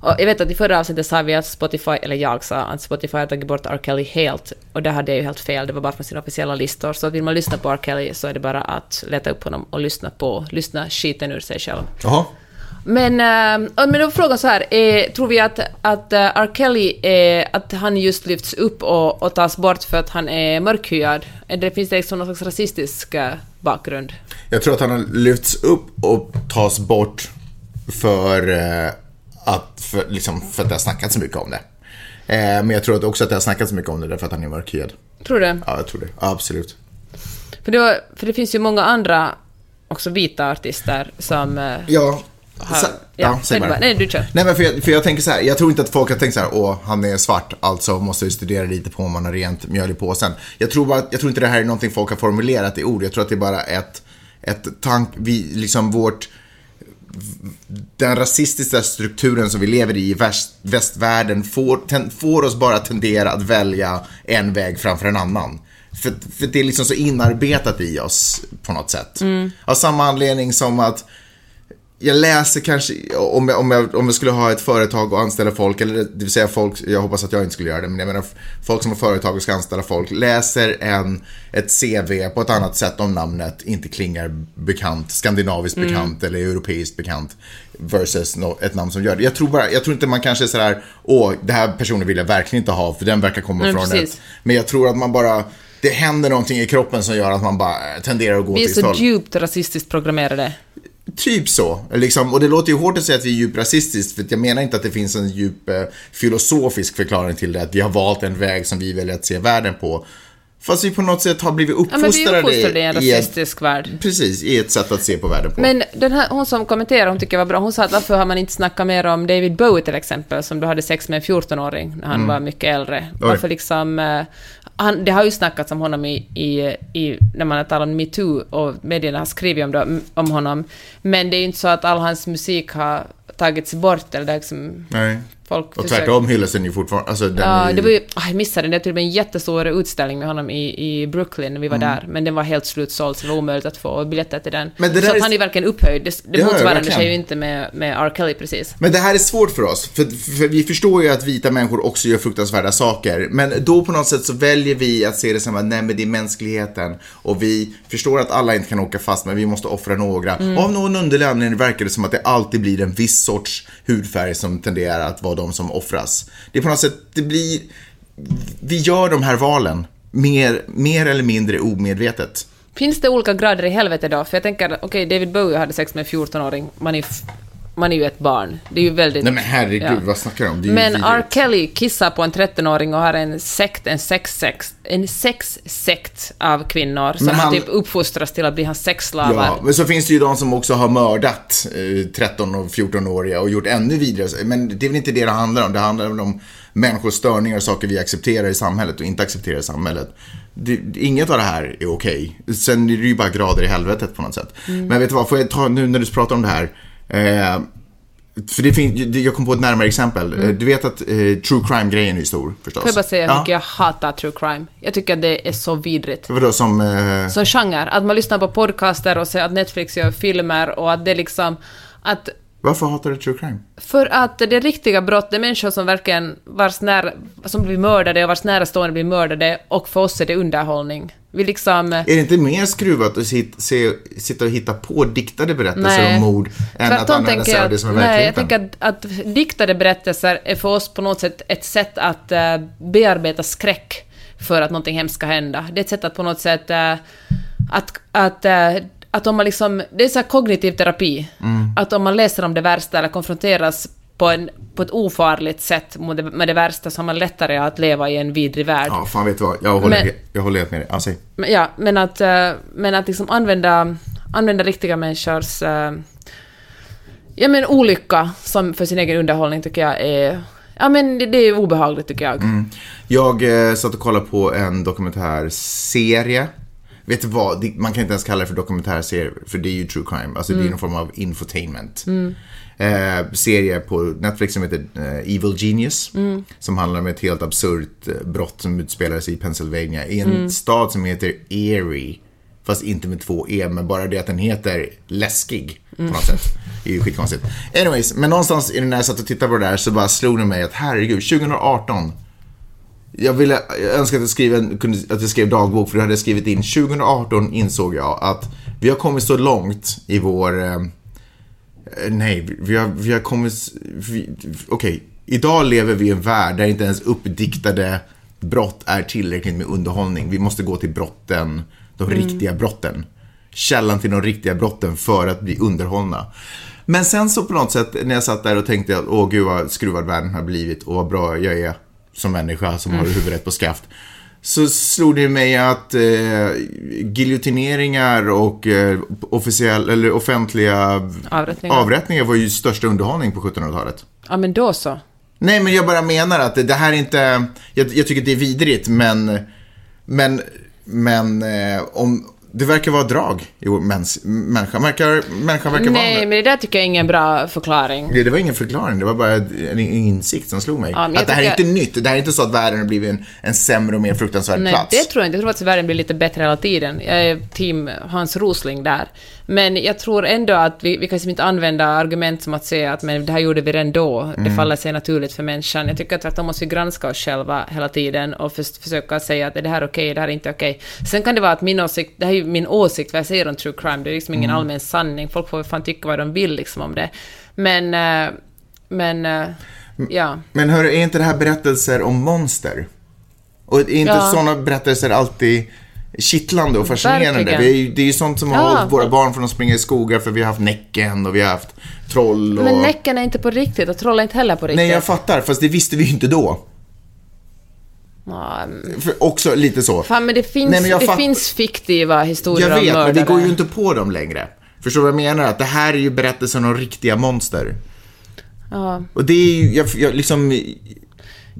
Och jag vet att i förra avsnittet sa vi att Spotify, eller jag sa att Spotify har tagit bort R. Kelly helt, och det hade jag ju helt fel, det var bara från sina officiella listor. Så vill man lyssna på R. Kelly så är det bara att leta upp honom och lyssna på, lyssna skiten ur sig själv. Aha. Men, äh, men då var frågan så här, är, tror vi att, att äh, R. Kelly, är, att han just lyfts upp och, och tas bort för att han är mörkhyad? Eller finns det liksom någon slags rasistisk äh, bakgrund? Jag tror att han lyfts upp och tas bort för eh, att, för, liksom, för att det har snackats så mycket om det. Eh, men jag tror att också att det har snackats så mycket om det därför att han är mörkhyad. Tror du det? Ja, jag tror det. Ja, absolut. För, det var, för det finns ju många andra, också vita artister, som... äh, Ja, sa- ja, säg bara. Nej, du kör. Nej men för jag, för jag tänker så här, jag tror inte att folk har tänkt så här, åh, han är svart, alltså måste vi studera lite på om man har rent mjöl i påsen. Jag tror, bara, jag tror inte det här är någonting folk har formulerat i ord, jag tror att det är bara ett, ett tank, vi, liksom vårt, den rasistiska strukturen som vi lever i i väst, västvärlden får, ten, får oss bara tendera att välja en väg framför en annan. För, för det är liksom så inarbetat i oss på något sätt. Av samma anledning som att jag läser kanske, om jag, om, jag, om jag skulle ha ett företag och anställa folk, eller det vill säga folk, jag hoppas att jag inte skulle göra det, men jag menar folk som har företag och ska anställa folk, läser en, ett CV på ett annat sätt om namnet inte klingar bekant, skandinaviskt bekant eller europeiskt bekant versus no, ett namn som gör det. Jag tror, bara, jag tror inte man kanske är sådär, åh, det här personen vill jag verkligen inte ha, för den verkar komma Nej, från precis. ett, men jag tror att man bara, det händer någonting i kroppen som gör att man bara tenderar att gå Vi är till så djupt rasistiskt programmerade. Typ så. Liksom, och det låter ju hårt att säga att vi är djupt rasistiskt, för jag menar inte att det finns en djup eh, filosofisk förklaring till det, att vi har valt en väg som vi väljer att se världen på. Fast vi på något sätt har blivit Ja, men vi uppfostrade, är uppfostrade i en i ett, rasistisk värld. Precis, i ett sätt att se på världen på. Men den här, hon som kommenterade, hon tycker jag var bra, hon sa att varför har man inte snackat mer om David Bowie till exempel, som då hade sex med en 14-åring när han var mycket äldre. Varför liksom... eh, Han, det har ju snackats om honom i, i, i, när man har talat om metoo och medierna har skrivit om, det, om honom. Men det är ju inte så att all hans musik har tagits bort eller liksom... Nej. Folk Och försöker- tvärtom hyllas den ju fortfarande. Alltså, den Ja, ju... det var ju, ah, jag missade den, det var till och med en jättestor utställning med honom i, i Brooklyn när vi var där, men den var helt slutsåld så det var omöjligt att få biljetter till den. Mm. Men det så är- han är verkligen upphöjd, det, det Ja, verkligen. sig ju inte med, med R. Kelly precis. Men det här är svårt för oss, för, för vi förstår ju att vita människor också gör fruktansvärda saker. Men då på något sätt så väljer vi att se det som att nej men det är mänskligheten. Och vi förstår att alla inte kan åka fast, men vi måste offra några. Av någon underlig anledning verkar det som att det alltid blir en viss sorts hudfärg som tenderar att vara de som offras. Det är på något sätt, det blir, vi gör de här valen mer, mer eller mindre omedvetet. Finns det olika grader i helvete då? För jag tänker, okej, David Bowie hade sex med en 14-åring, man är, man är ju ett barn. Det är ju väldigt... Nej men herregud, Ja. vad snackar du om? Men R. vidrigt. Kelly kissar på en 13-åring och har en sekt, en sexsekt, en sexsekt av kvinnor som han- typ uppfostras till att bli hans sexslavar. Ja, men så finns det ju de som också har mördat eh, 13 och 14-åriga och gjort ännu vidare. Men det är väl inte det det handlar om. Det handlar väl om människors störningar och saker vi accepterar i samhället och inte accepterar i samhället. Det, inget av det här är okej. Sen är det ju bara grader i helvetet på något sätt. Mm. Men vet du vad, får jag ta nu när du pratar om det här. Eh, för det finns, jag kom på ett närmare exempel. Eh, Du vet att eh, true crime-grejen är stor förstås. Får jag bara säga hur ja. mycket jag hatar true crime? Jag tycker att det är så vidrigt. Vadå som... Eh, Som genre, att man lyssnar på podcaster och ser att Netflix gör filmer och att det liksom... Att varför hatar du true crime? för att det är riktiga brott, det är människor som verkligen vars nära, som blir mördade och vars närstående blir mördade och för oss är det underhållning. Vi liksom... Är det inte mer skruvat att sitta och hitta på diktade berättelser Nej. om mord än att Tvärtom använda tänker sig av det att, som är nej, jag verkligheten? tänker att, att diktade berättelser är för oss på något sätt ett sätt att eh, bearbeta skräck för att någonting hemskt ska hända. Det är ett sätt att på något sätt eh, att, att, eh, att om man liksom, det är så här kognitiv terapi. Mm. Att om man läser om det värsta eller konfronteras på, en, på ett ofarligt sätt med det, värsta så har man lättare att leva i en vidrig värld. Ja, fan vet du vad, jag håller, Men- jag håller helt med dig. Men, ja, men att, eh, men att liksom använda, använda riktiga människors eh, ja, men olycka som för sin egen underhållning tycker jag är... Ja, men det, det är obehagligt tycker jag. Jag eh, satt och kollade på en dokumentärserie. Vet du vad, man kan inte ens kalla det för dokumentärserie, för det är ju true crime. Alltså det är någon form av infotainment. Eh, serie på Netflix som heter eh, Evil Genius. Som handlar om ett helt absurt eh, brott som utspelar sig i Pennsylvania. I en stad som heter Erie. Fast inte med två E, men bara det att den heter läskig på något sätt. Det är ju skitkonstigt. Anyways, men någonstans i när jag satt och tittade på det där så bara slog det mig att herregud, 2018 jag, ville, jag önskar att jag, skrev en, att jag skrev dagbok för då hade jag skrivit in 2018 insåg jag att vi har kommit så långt i vår... Eh, nej, vi har, vi har kommit... Okej, idag lever vi i en värld där inte ens uppdiktade brott är tillräckligt med underhållning. Vi måste gå till brotten, de riktiga brotten. Källan till de riktiga brotten för att bli underhållna. Men sen så på något sätt när jag satt där och tänkte att åh gud vad skruvad världen har blivit och vad bra jag är som människa som har huvudet på skaft. Så slog det mig att eh, giljotineringar och eh, officiell, eller offentliga Avrättningar. avrättningar var ju största underhållning på 1700-talet. Ja, men då så. Nej, men jag bara menar att det, det här är inte... Jag, jag tycker det är vidrigt, men... Men, men eh, om... Det verkar vara drag i mäns, människa. Verkar, människan verkar Nej, vara men det där tycker jag är ingen bra förklaring. det, det var ingen förklaring, det var bara en insikt som slog mig. Ja, jag att det här är inte nytt. Det här är inte så att världen har blivit en, en sämre och mer fruktansvärd Nej, plats. det tror jag inte. Jag tror att världen blir lite bättre hela tiden. Jag är team Hans Rosling där. Men jag tror ändå att vi, vi kan liksom inte använda argument som att säga att men det här gjorde vi redan då. Mm. Det faller sig naturligt för människan. Jag tycker att tvärtom måste vi granska oss själva hela tiden och förs- försöka säga att är det här okej, det här är inte okej. Sen kan det vara att min åsikt, det här är ju min åsikt, vad jag säger om true crime, det är liksom ingen Mm. allmän sanning. Folk får fan tycka vad de vill liksom om det. Men, eh, men, eh, ja. Men hör, är inte det här berättelser om monster? Och är inte Ja. sådana berättelser alltid kittlande och fascinerande? Verkligen. Det är, ju, det är ju sånt som har Ja. hållit våra barn från att springa i skogar för vi har haft Näcken och vi har haft troll och... Men Näcken är inte på riktigt och Troll är inte heller på riktigt. Nej, jag fattar, fast det visste vi ju inte då. Ja, mm. Också lite så. Fan, men det finns, Nej, men det fatt- finns fiktiva historier Jag vet, om men vi går ju inte på dem längre. Förstår du vad jag menar? Att det här är ju berättelsen om riktiga monster. Ja. Och det är ju, jag, jag liksom...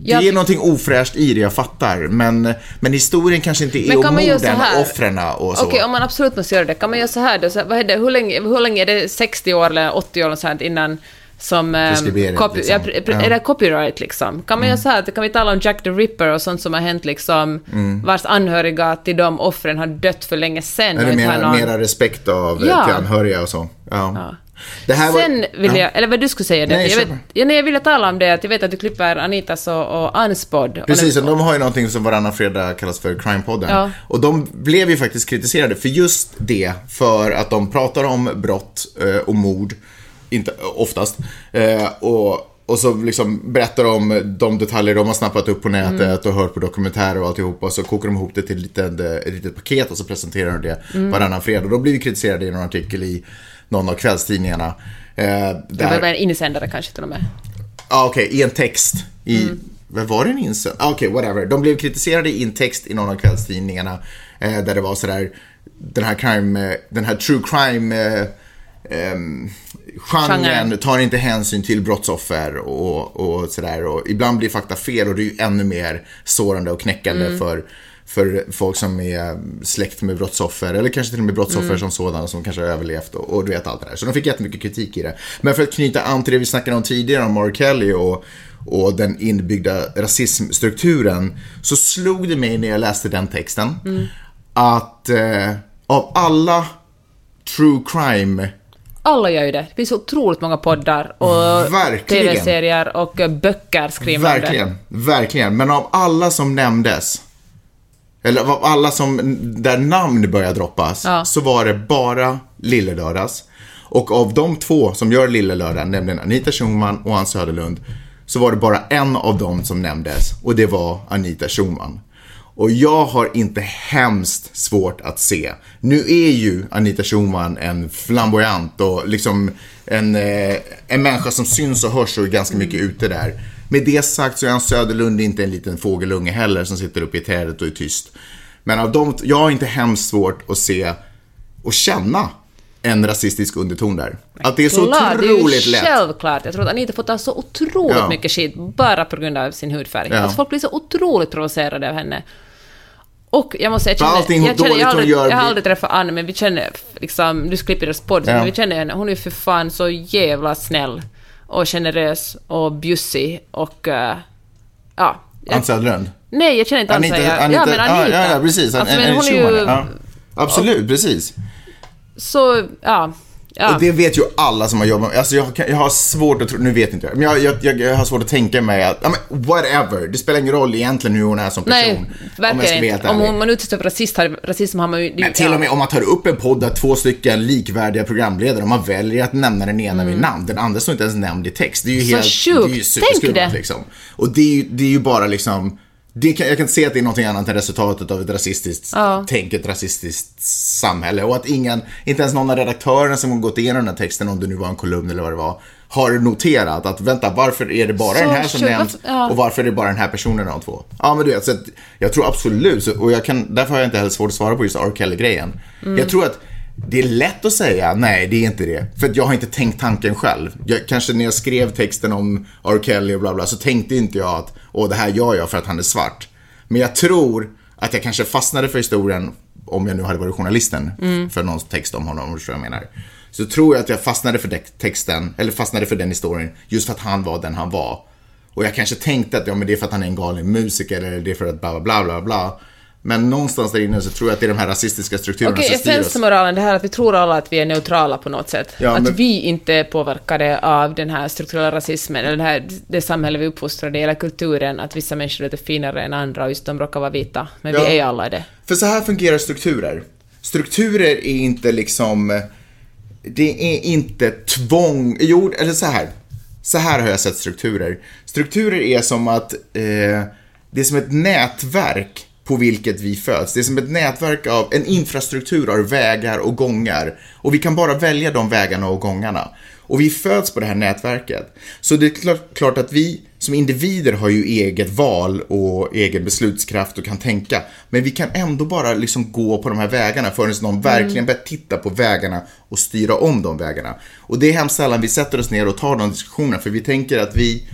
Det Jag- är någonting ofräscht i det, jag fattar. Men, men historien kanske inte är om morden, offren och så. Okej, om man absolut måste göra det, kan man göra så här då? Så, vad är det, hur, länge, hur länge är det? 60 år eller 80 år sånt innan som... ehm, copy, liksom. ja. Är det copyright liksom? Kan man göra så här, kan vi tala om Jack the Ripper och sånt som har hänt liksom, Mm. vars anhöriga till de offren har dött för länge sen Eller mera, någon... mera respekt av Ja. till anhöriga och så. Ja. Ja. Här var- Sen vill ja. jag, eller vad du skulle säga, det. Nej, jag, vet, ja, nej, jag ville tala om det, att jag vet att du klipper Anitas och, och Anspod. Och Precis, och de har ju någonting som varannan fredag kallas för Crime-podden. Ja. Och de blev ju faktiskt kritiserade för just det, för att de pratar om brott eh, och mord, inte, oftast, eh, och, och så liksom berättar de de detaljer de har snappat upp på nätet Mm. och hört på dokumentärer och alltihopa, och så kokar de ihop det till ett litet, ett litet paket och så presenterar de det Mm. varannan fredag. Och de blir ju kritiserade i någon artikel i någon av kvällstidningarna. Eh, Det var där, en insändare kanske till och med. Ja, okej, i en text. I, Mm. vad var det en insänd? Ah, okej, whatever. De blev kritiserade i en text i någon av kvällstidningarna. Eh, där det var sådär, den här crime, eh, den här true crime eh, ehm, genren Genren. tar inte hänsyn till brottsoffer och, och sådär. Och ibland blir fakta fel och det är ju ännu mer sårande och knäckande Mm. för för folk som är släkt med brottsoffer, eller kanske till och med brottsoffer Mm. som sådana som kanske har överlevt och, och du vet allt det där. Så de fick jättemycket kritik i det. Men för att knyta an till det vi snackade om tidigare om R. Kelly och, och den inbyggda rasismstrukturen så slog det mig när jag läste den texten Mm. att eh, av alla true crime Alla gör ju det. Det finns otroligt många poddar och tv-serier och böcker skrivna. Verkligen, verkligen. Men av alla som nämndes eller av alla som, där namn börjar droppas, Ja. så var det bara Lillelördags. Och av de två som gör Lillelördag, nämligen Anita Schulman och Hans Söderlund, så var det bara en av dem som nämndes och det var Anita Schulman. Och jag har inte hemskt svårt att se. Nu är ju Anita Schulman en flamboyant och liksom en, eh, en människa som syns och hörs och är ganska mycket ute där. Med det sagt så är Hans Söderlund inte en liten fågelunge heller som sitter uppe i trädet och är tyst. Men av dem, jag har inte hemskt svårt att se och känna en rasistisk underton där. Att det är så Klart, det är otroligt ju lätt. självklart. Jag tror att Anita får ta så otroligt Ja. mycket skit bara på grund av sin hudfärg. Ja. Alltså folk blir så otroligt provocerade av henne. Och jag måste säga, jag känner, allting jag, känner, jag, aldrig, gör jag har aldrig träffat Anne, men vi känner, liksom, du klipper deras podd, Ja. men vi känner henne, hon är för fan så jävla snäll och generös och bjussig och... eh, ja. Hans Söderlund. nej, jag känner inte Anita, Anita, ja, men Anita. Ja, ja, precis. Alltså, En- hon är ju... ja. Absolut, precis. Så, ja. Ja. Och det vet ju alla som har jobbat Alltså jag, jag har svårt att tro, nu vet inte jag, men jag, jag, jag, jag har svårt att tänka mig att, ja men whatever, det spelar ingen roll egentligen hur hon är som person. Nej, om verkligen inte. Om hon- man utsätts för rasist, rasism har man ju... Men till och med om man tar upp en podd där två stycken likvärdiga programledare och man väljer att nämna den ena vid namn, den andra står inte ens nämnd i text. Det är ju Mm. Så helt, sjukt. det är ju Tänk superskumt det. liksom. Och det är ju, det är ju bara liksom, det kan, jag kan inte se att det är någonting annat än resultatet av ett rasistiskt Ja. tänk, ett rasistiskt samhälle. Och att ingen, inte ens någon av redaktörerna som har gått igenom den här texten, om det nu var en kolumn eller vad det var, har noterat att vänta, varför är det bara Så den här som nämns ja. och varför är det bara den här personen av två? Ja, men du vet, så jag tror absolut, och jag kan, därför har jag inte heller svårt att svara på just R. Kelly-grejen. Mm. Jag tror att det är lätt att säga, nej, det är inte det. För jag har inte tänkt tanken själv. Jag, kanske när jag skrev texten om R. Kelly och bla bla, så tänkte inte jag att, åh, det här gör jag för att han är svart. Men jag tror att jag kanske fastnade för historien, om jag nu hade varit journalisten, Mm. för någon text om honom, vad jag menar. Så tror jag att jag fastnade för texten, eller fastnade för den historien, just för att han var den han var. Och jag kanske tänkte att ja, men det är för att han är en galen musiker eller det är för att bla bla bla bla bla. Men någonstans där inne så tror jag att det är de här rasistiska strukturerna Okej, som styr oss. essensmoralen, det här att vi tror alla att vi är neutrala på något sätt. Ja, att men- vi inte är påverkade av den här strukturella rasismen, eller det, här, det samhälle vi uppfostrade i, eller kulturen, att vissa människor är finare än andra och just de råkar vara vita. Men Ja. vi är alla det. För så här fungerar strukturer. Strukturer är inte liksom, det är inte tvång, jo, eller så här. Så här har jag sett strukturer. Strukturer är som att, eh, det är som ett nätverk på vilket vi föds. Det är som ett nätverk av, en infrastruktur av vägar och gångar. Och vi kan bara välja de vägarna och gångarna. Och vi föds på det här nätverket. Så det är klart, klart att vi som individer har ju eget val och egen beslutskraft och kan tänka. Men vi kan ändå bara liksom gå på de här vägarna förrän någon verkligen börjar titta på vägarna och styra om de vägarna. Och det är hemskt sällan vi sätter oss ner och tar de diskussionerna för vi tänker att vi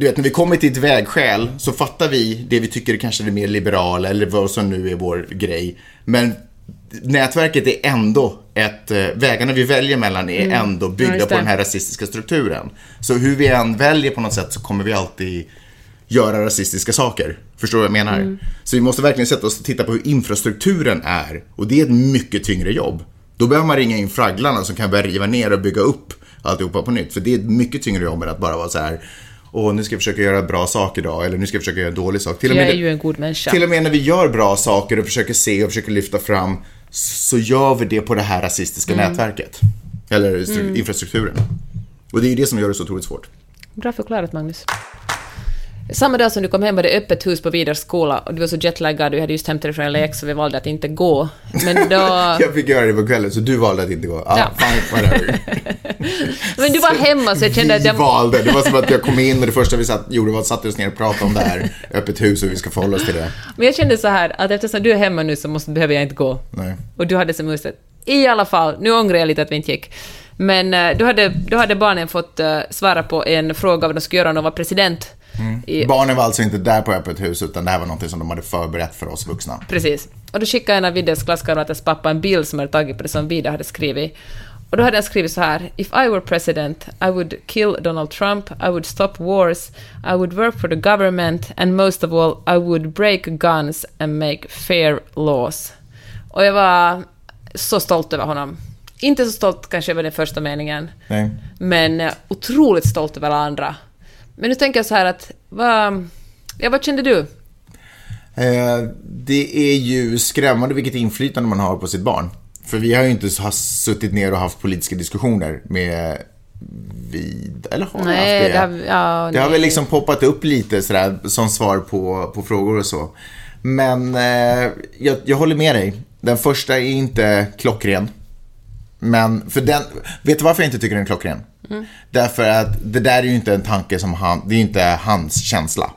du vet, när vi kommer till ett vägskäl så fattar vi det vi tycker är kanske det mer liberala eller vad som nu är vår grej. Men nätverket är ändå ett, eh, vägarna vi väljer mellan är ändå Ja, byggda just på den här rasistiska strukturen. Så hur vi än väljer på något sätt så kommer vi alltid göra rasistiska saker. Förstår du vad jag menar? Så vi måste verkligen sätta oss och titta på hur infrastrukturen är. Och det är ett mycket tyngre jobb. Då behöver man ringa in fragglarna som kan börja riva ner och bygga upp alltihopa på nytt. För det är ett mycket tyngre jobb än att bara vara så här Åh, nu ska jag försöka göra bra sak idag, eller nu ska jag försöka göra en dålig sak. Till och Jag är ju en god människa. till och med när vi gör bra saker och försöker se och försöker lyfta fram så gör vi det på det här rasistiska Mm. nätverket. Eller stru- infrastrukturen. Och det är ju det som gör det så otroligt svårt. Bra förklarat, Magnus. Samma dag som du kom hem var det öppet hus på Vidars skola och du var så jetlaggad, du hade just hämtat dig från LAX så vi valde att inte gå. Men då... Jag fick göra det på kvällen så du valde att inte gå. Ah, Ja. fine, whatever. Men du var hemma så jag kände att vi valde. Det var som att jag kom in och det första vi satt, gjorde var att satte oss ner och pratade om det här. Öppet hus och vi ska förhålla oss till det. Men jag kände så här att eftersom du är hemma nu så måste, behöver jag inte gå. Nej. Och du hade som huset. I alla fall, nu ångrar jag lite att vi inte gick. Men eh, då hade, då hade barnen fått eh, svara på en fråga vad de skulle göra om de var president. I, Barnen var alltså inte där på öppet hus utan det här var något som de hade förberett för oss vuxna. Precis. Och då skickade en av Viddes klasskamraters pappa en bild som hade tagit på det som Vida hade skrivit. Och då hade han skrivit så här. If I were president, I would kill Donald Trump, I would stop wars, I would work for the government and most of all I would break guns and make fair laws. Och jag var så stolt över honom. Inte så stolt kanske över den första meningen, Nej. men eh, otroligt stolt över alla andra. Men nu tänker jag så här att, vad, ja, vad kände du? Eh, det är ju skrämmande vilket inflytande man har på sitt barn. För vi har ju inte suttit ner och haft politiska diskussioner med vid... Eller har vi Nej, haft det? det har, ja, Det har väl liksom poppat upp lite sådär som svar på, på frågor och så. Men eh, jag, jag håller med dig. Den första är inte klockren. Men för den, vet du varför jag inte tycker den är klockren? Mm. Därför att det där är ju inte en tanke som han, det är ju inte hans känsla.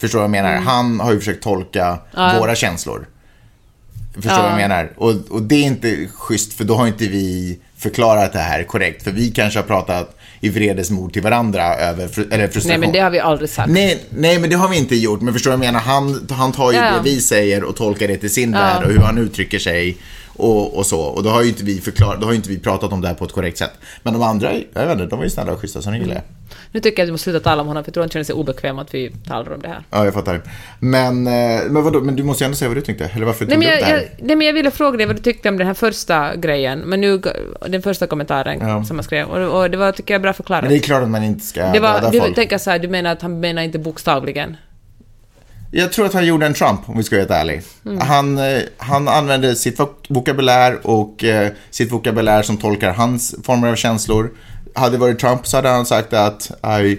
Förstår du vad jag menar? Mm. Han har ju försökt tolka våra känslor. Förstår du Ja. vad jag menar? Och, och det är inte schysst för då har inte vi förklarat det här korrekt. För vi kanske har pratat i vredesmod till varandra över fr- eller frustration. Nej, men det har vi aldrig sagt. Nej, nej, men det har vi inte gjort. Men förstår du vad jag menar? Han, han tar ju Ja. det vi säger och tolkar det till sin Ja. värld och hur han uttrycker sig och, och så. Och då har ju inte vi förklarat, då har inte vi pratat om det här på ett korrekt sätt. Men de andra, jag vet inte, de var ju snälla och schyssta som de gillar. Nu tycker jag att vi måste sluta tala om honom, för jag tror han känner sig obekväm att vi talar om det här. Ja, jag fattar. Men, eh, men vadå, men du måste ju ändå säga vad du tyckte. Eller varför Nej tog men, du upp det här? jag, nej men jag ville fråga dig vad du tyckte om den här första grejen, men nu, den första kommentaren Ja. som han skrev, och, och det var, tycker jag, bra förklarat. Men det är klart att man inte ska Det var, döda du folk. tänker så här, du menar att han menar inte bokstavligen? Jag tror att han gjorde en Trump, om vi ska vara helt ärlig. Mm. Han, eh, han använde sitt vok- vokabulär och eh, sitt vokabulär som tolkar hans former av känslor. Hade det varit Trump så hade han sagt att I,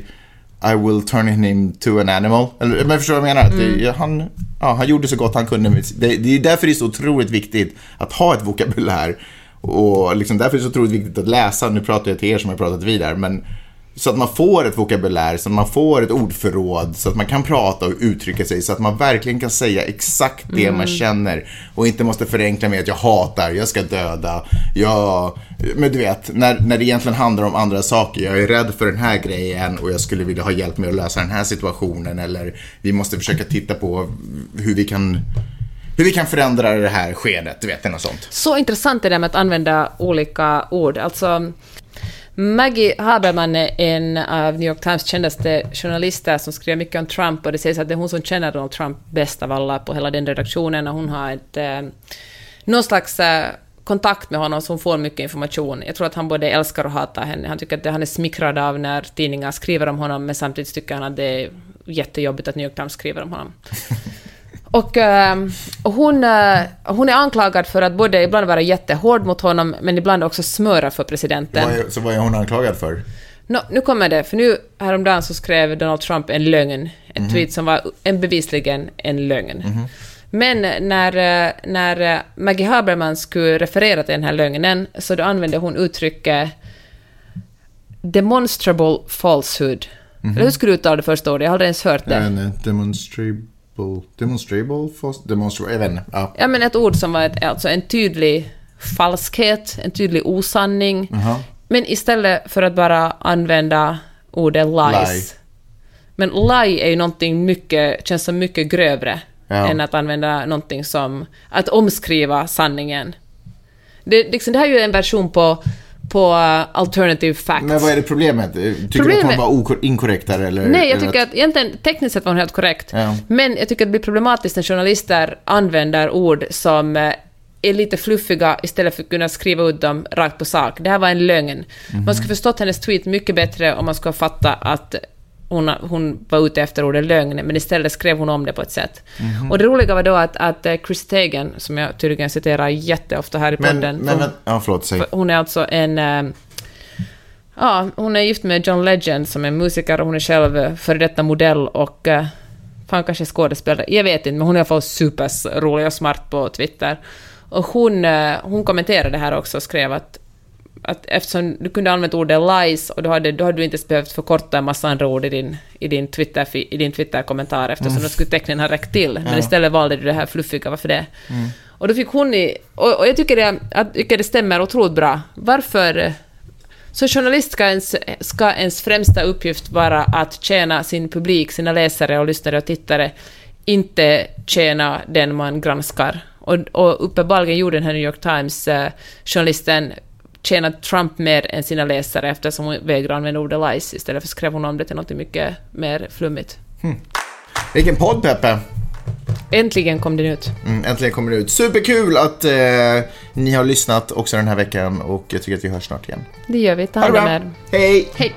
I will turn him to an animal. Eller, men förstår du vad jag menar? Mm. det, han, ja, han gjorde så gott han kunde. Med, det, det är därför det är så otroligt viktigt att ha ett vokabulär. Och liksom därför är det så otroligt viktigt att läsa. Nu pratar jag till er som har pratat vidare. Men så att man får ett vokabulär, så att man får ett ordförråd, så att man kan prata och uttrycka sig, så att man verkligen kan säga exakt det man känner och inte måste förenkla med att jag hatar, jag ska döda, jag... Men du vet, när, när det egentligen handlar om andra saker. Jag är rädd för den här grejen och jag skulle vilja ha hjälp med att lösa den här situationen eller vi måste försöka titta på hur vi kan hur vi kan förändra det här skedet, du vet, något sånt. Så intressant det där med att använda olika ord. Alltså, Maggie Haberman är en av New York Times kändaste journalister som skriver mycket om Trump och det sägs att det är hon som känner Donald Trump bäst av alla på hela den redaktionen och hon har ett, eh, någon slags eh, kontakt med honom så hon får mycket information. Jag tror att han både älskar och hatar henne. Han tycker att det, han är smickrad av när tidningar skriver om honom men samtidigt tycker han att det är jättejobbigt att New York Times skriver om honom. Och, eh, och hon, eh, hon är anklagad för att både ibland vara jättehård mot honom, men ibland också smöra för presidenten. Vad är, så vad är hon anklagad för? Nå, nu kommer det, för nu häromdagen så skrev Donald Trump en lögn, en tweet som var en bevisligen en lögn. Men när, eh, när eh, Maggie Haberman skulle referera till den här lögnen så då använde hon uttrycket demonstrable falsehood. Eller hur skulle du uttala det första ordet? Jag har aldrig ens hört det. En demonstrable... Demonstrable? fast- Demonstrable? Jag vet inte. Ja. Ja, men ett ord som var ett, alltså en tydlig falskhet, en tydlig osanning. Jaha. Men istället för att bara använda ordet lies. Lie. Men lie är ju någonting mycket, känns som mycket grövre Ja. än att använda någonting som, att omskriva sanningen. Det, liksom, det här är ju en version på, på alternative facts. Men vad är det problemet? Tycker du att Problemet- hon var okor- inkorrekt där eller? Nej, jag eller tycker att egentligen tekniskt sett var hon helt korrekt. Ja. Men jag tycker att det blir problematiskt när journalister använder ord som eh, är lite fluffiga istället för att kunna skriva ut dem rakt på sak. Det här var en lögn. Man skulle förstått hennes tweet mycket bättre om man skulle fatta att hon, hon var ute efter ordet lögn, men istället skrev hon om det på ett sätt. Och det roliga var då att, att eh, Chris Tagan, som jag tydligen citerar jätteofta här i Men, podden, men, men, ja, förlåt, säg. hon är alltså en... eh, Ja, hon är gift med John Legend som är musiker och hon är själv eh, före detta modell och... eh, Fan, kanske skådespelare. Jag vet inte, men hon är i alla fall superrolig och smart på Twitter. Och hon, hon kommenterade det här också och skrev att, att eftersom du kunde använt ordet lies och då hade, då hade du inte behövt förkorta en massa andra ord i din, i din, Twitter, i din Twitter-kommentar eftersom då skulle tecknen ha räckt till. Men Ja. istället valde du det här fluffiga, varför det? Och då fick hon i... Och, och jag tycker det, jag tycker det stämmer otroligt bra. Varför... eh, Så journalist ska ens, ska ens främsta uppgift vara att tjäna sin publik, sina läsare och lyssnare och tittare, inte tjäna den man granskar. Och, och uppenbarligen gjorde den här New York Times-journalisten tjäna Trump mer än sina läsare eftersom hon vägrar använda ordet lies. Istället för skrev hon om det till något mycket mer flummigt. Vilken podd, Peppe! Äntligen kom den ut. Mm, äntligen kommer det ut. Superkul att eh, ni har lyssnat också den här veckan och jag tycker att vi hörs snart igen. Det gör vi. Ta hand om er. Hej! Hej!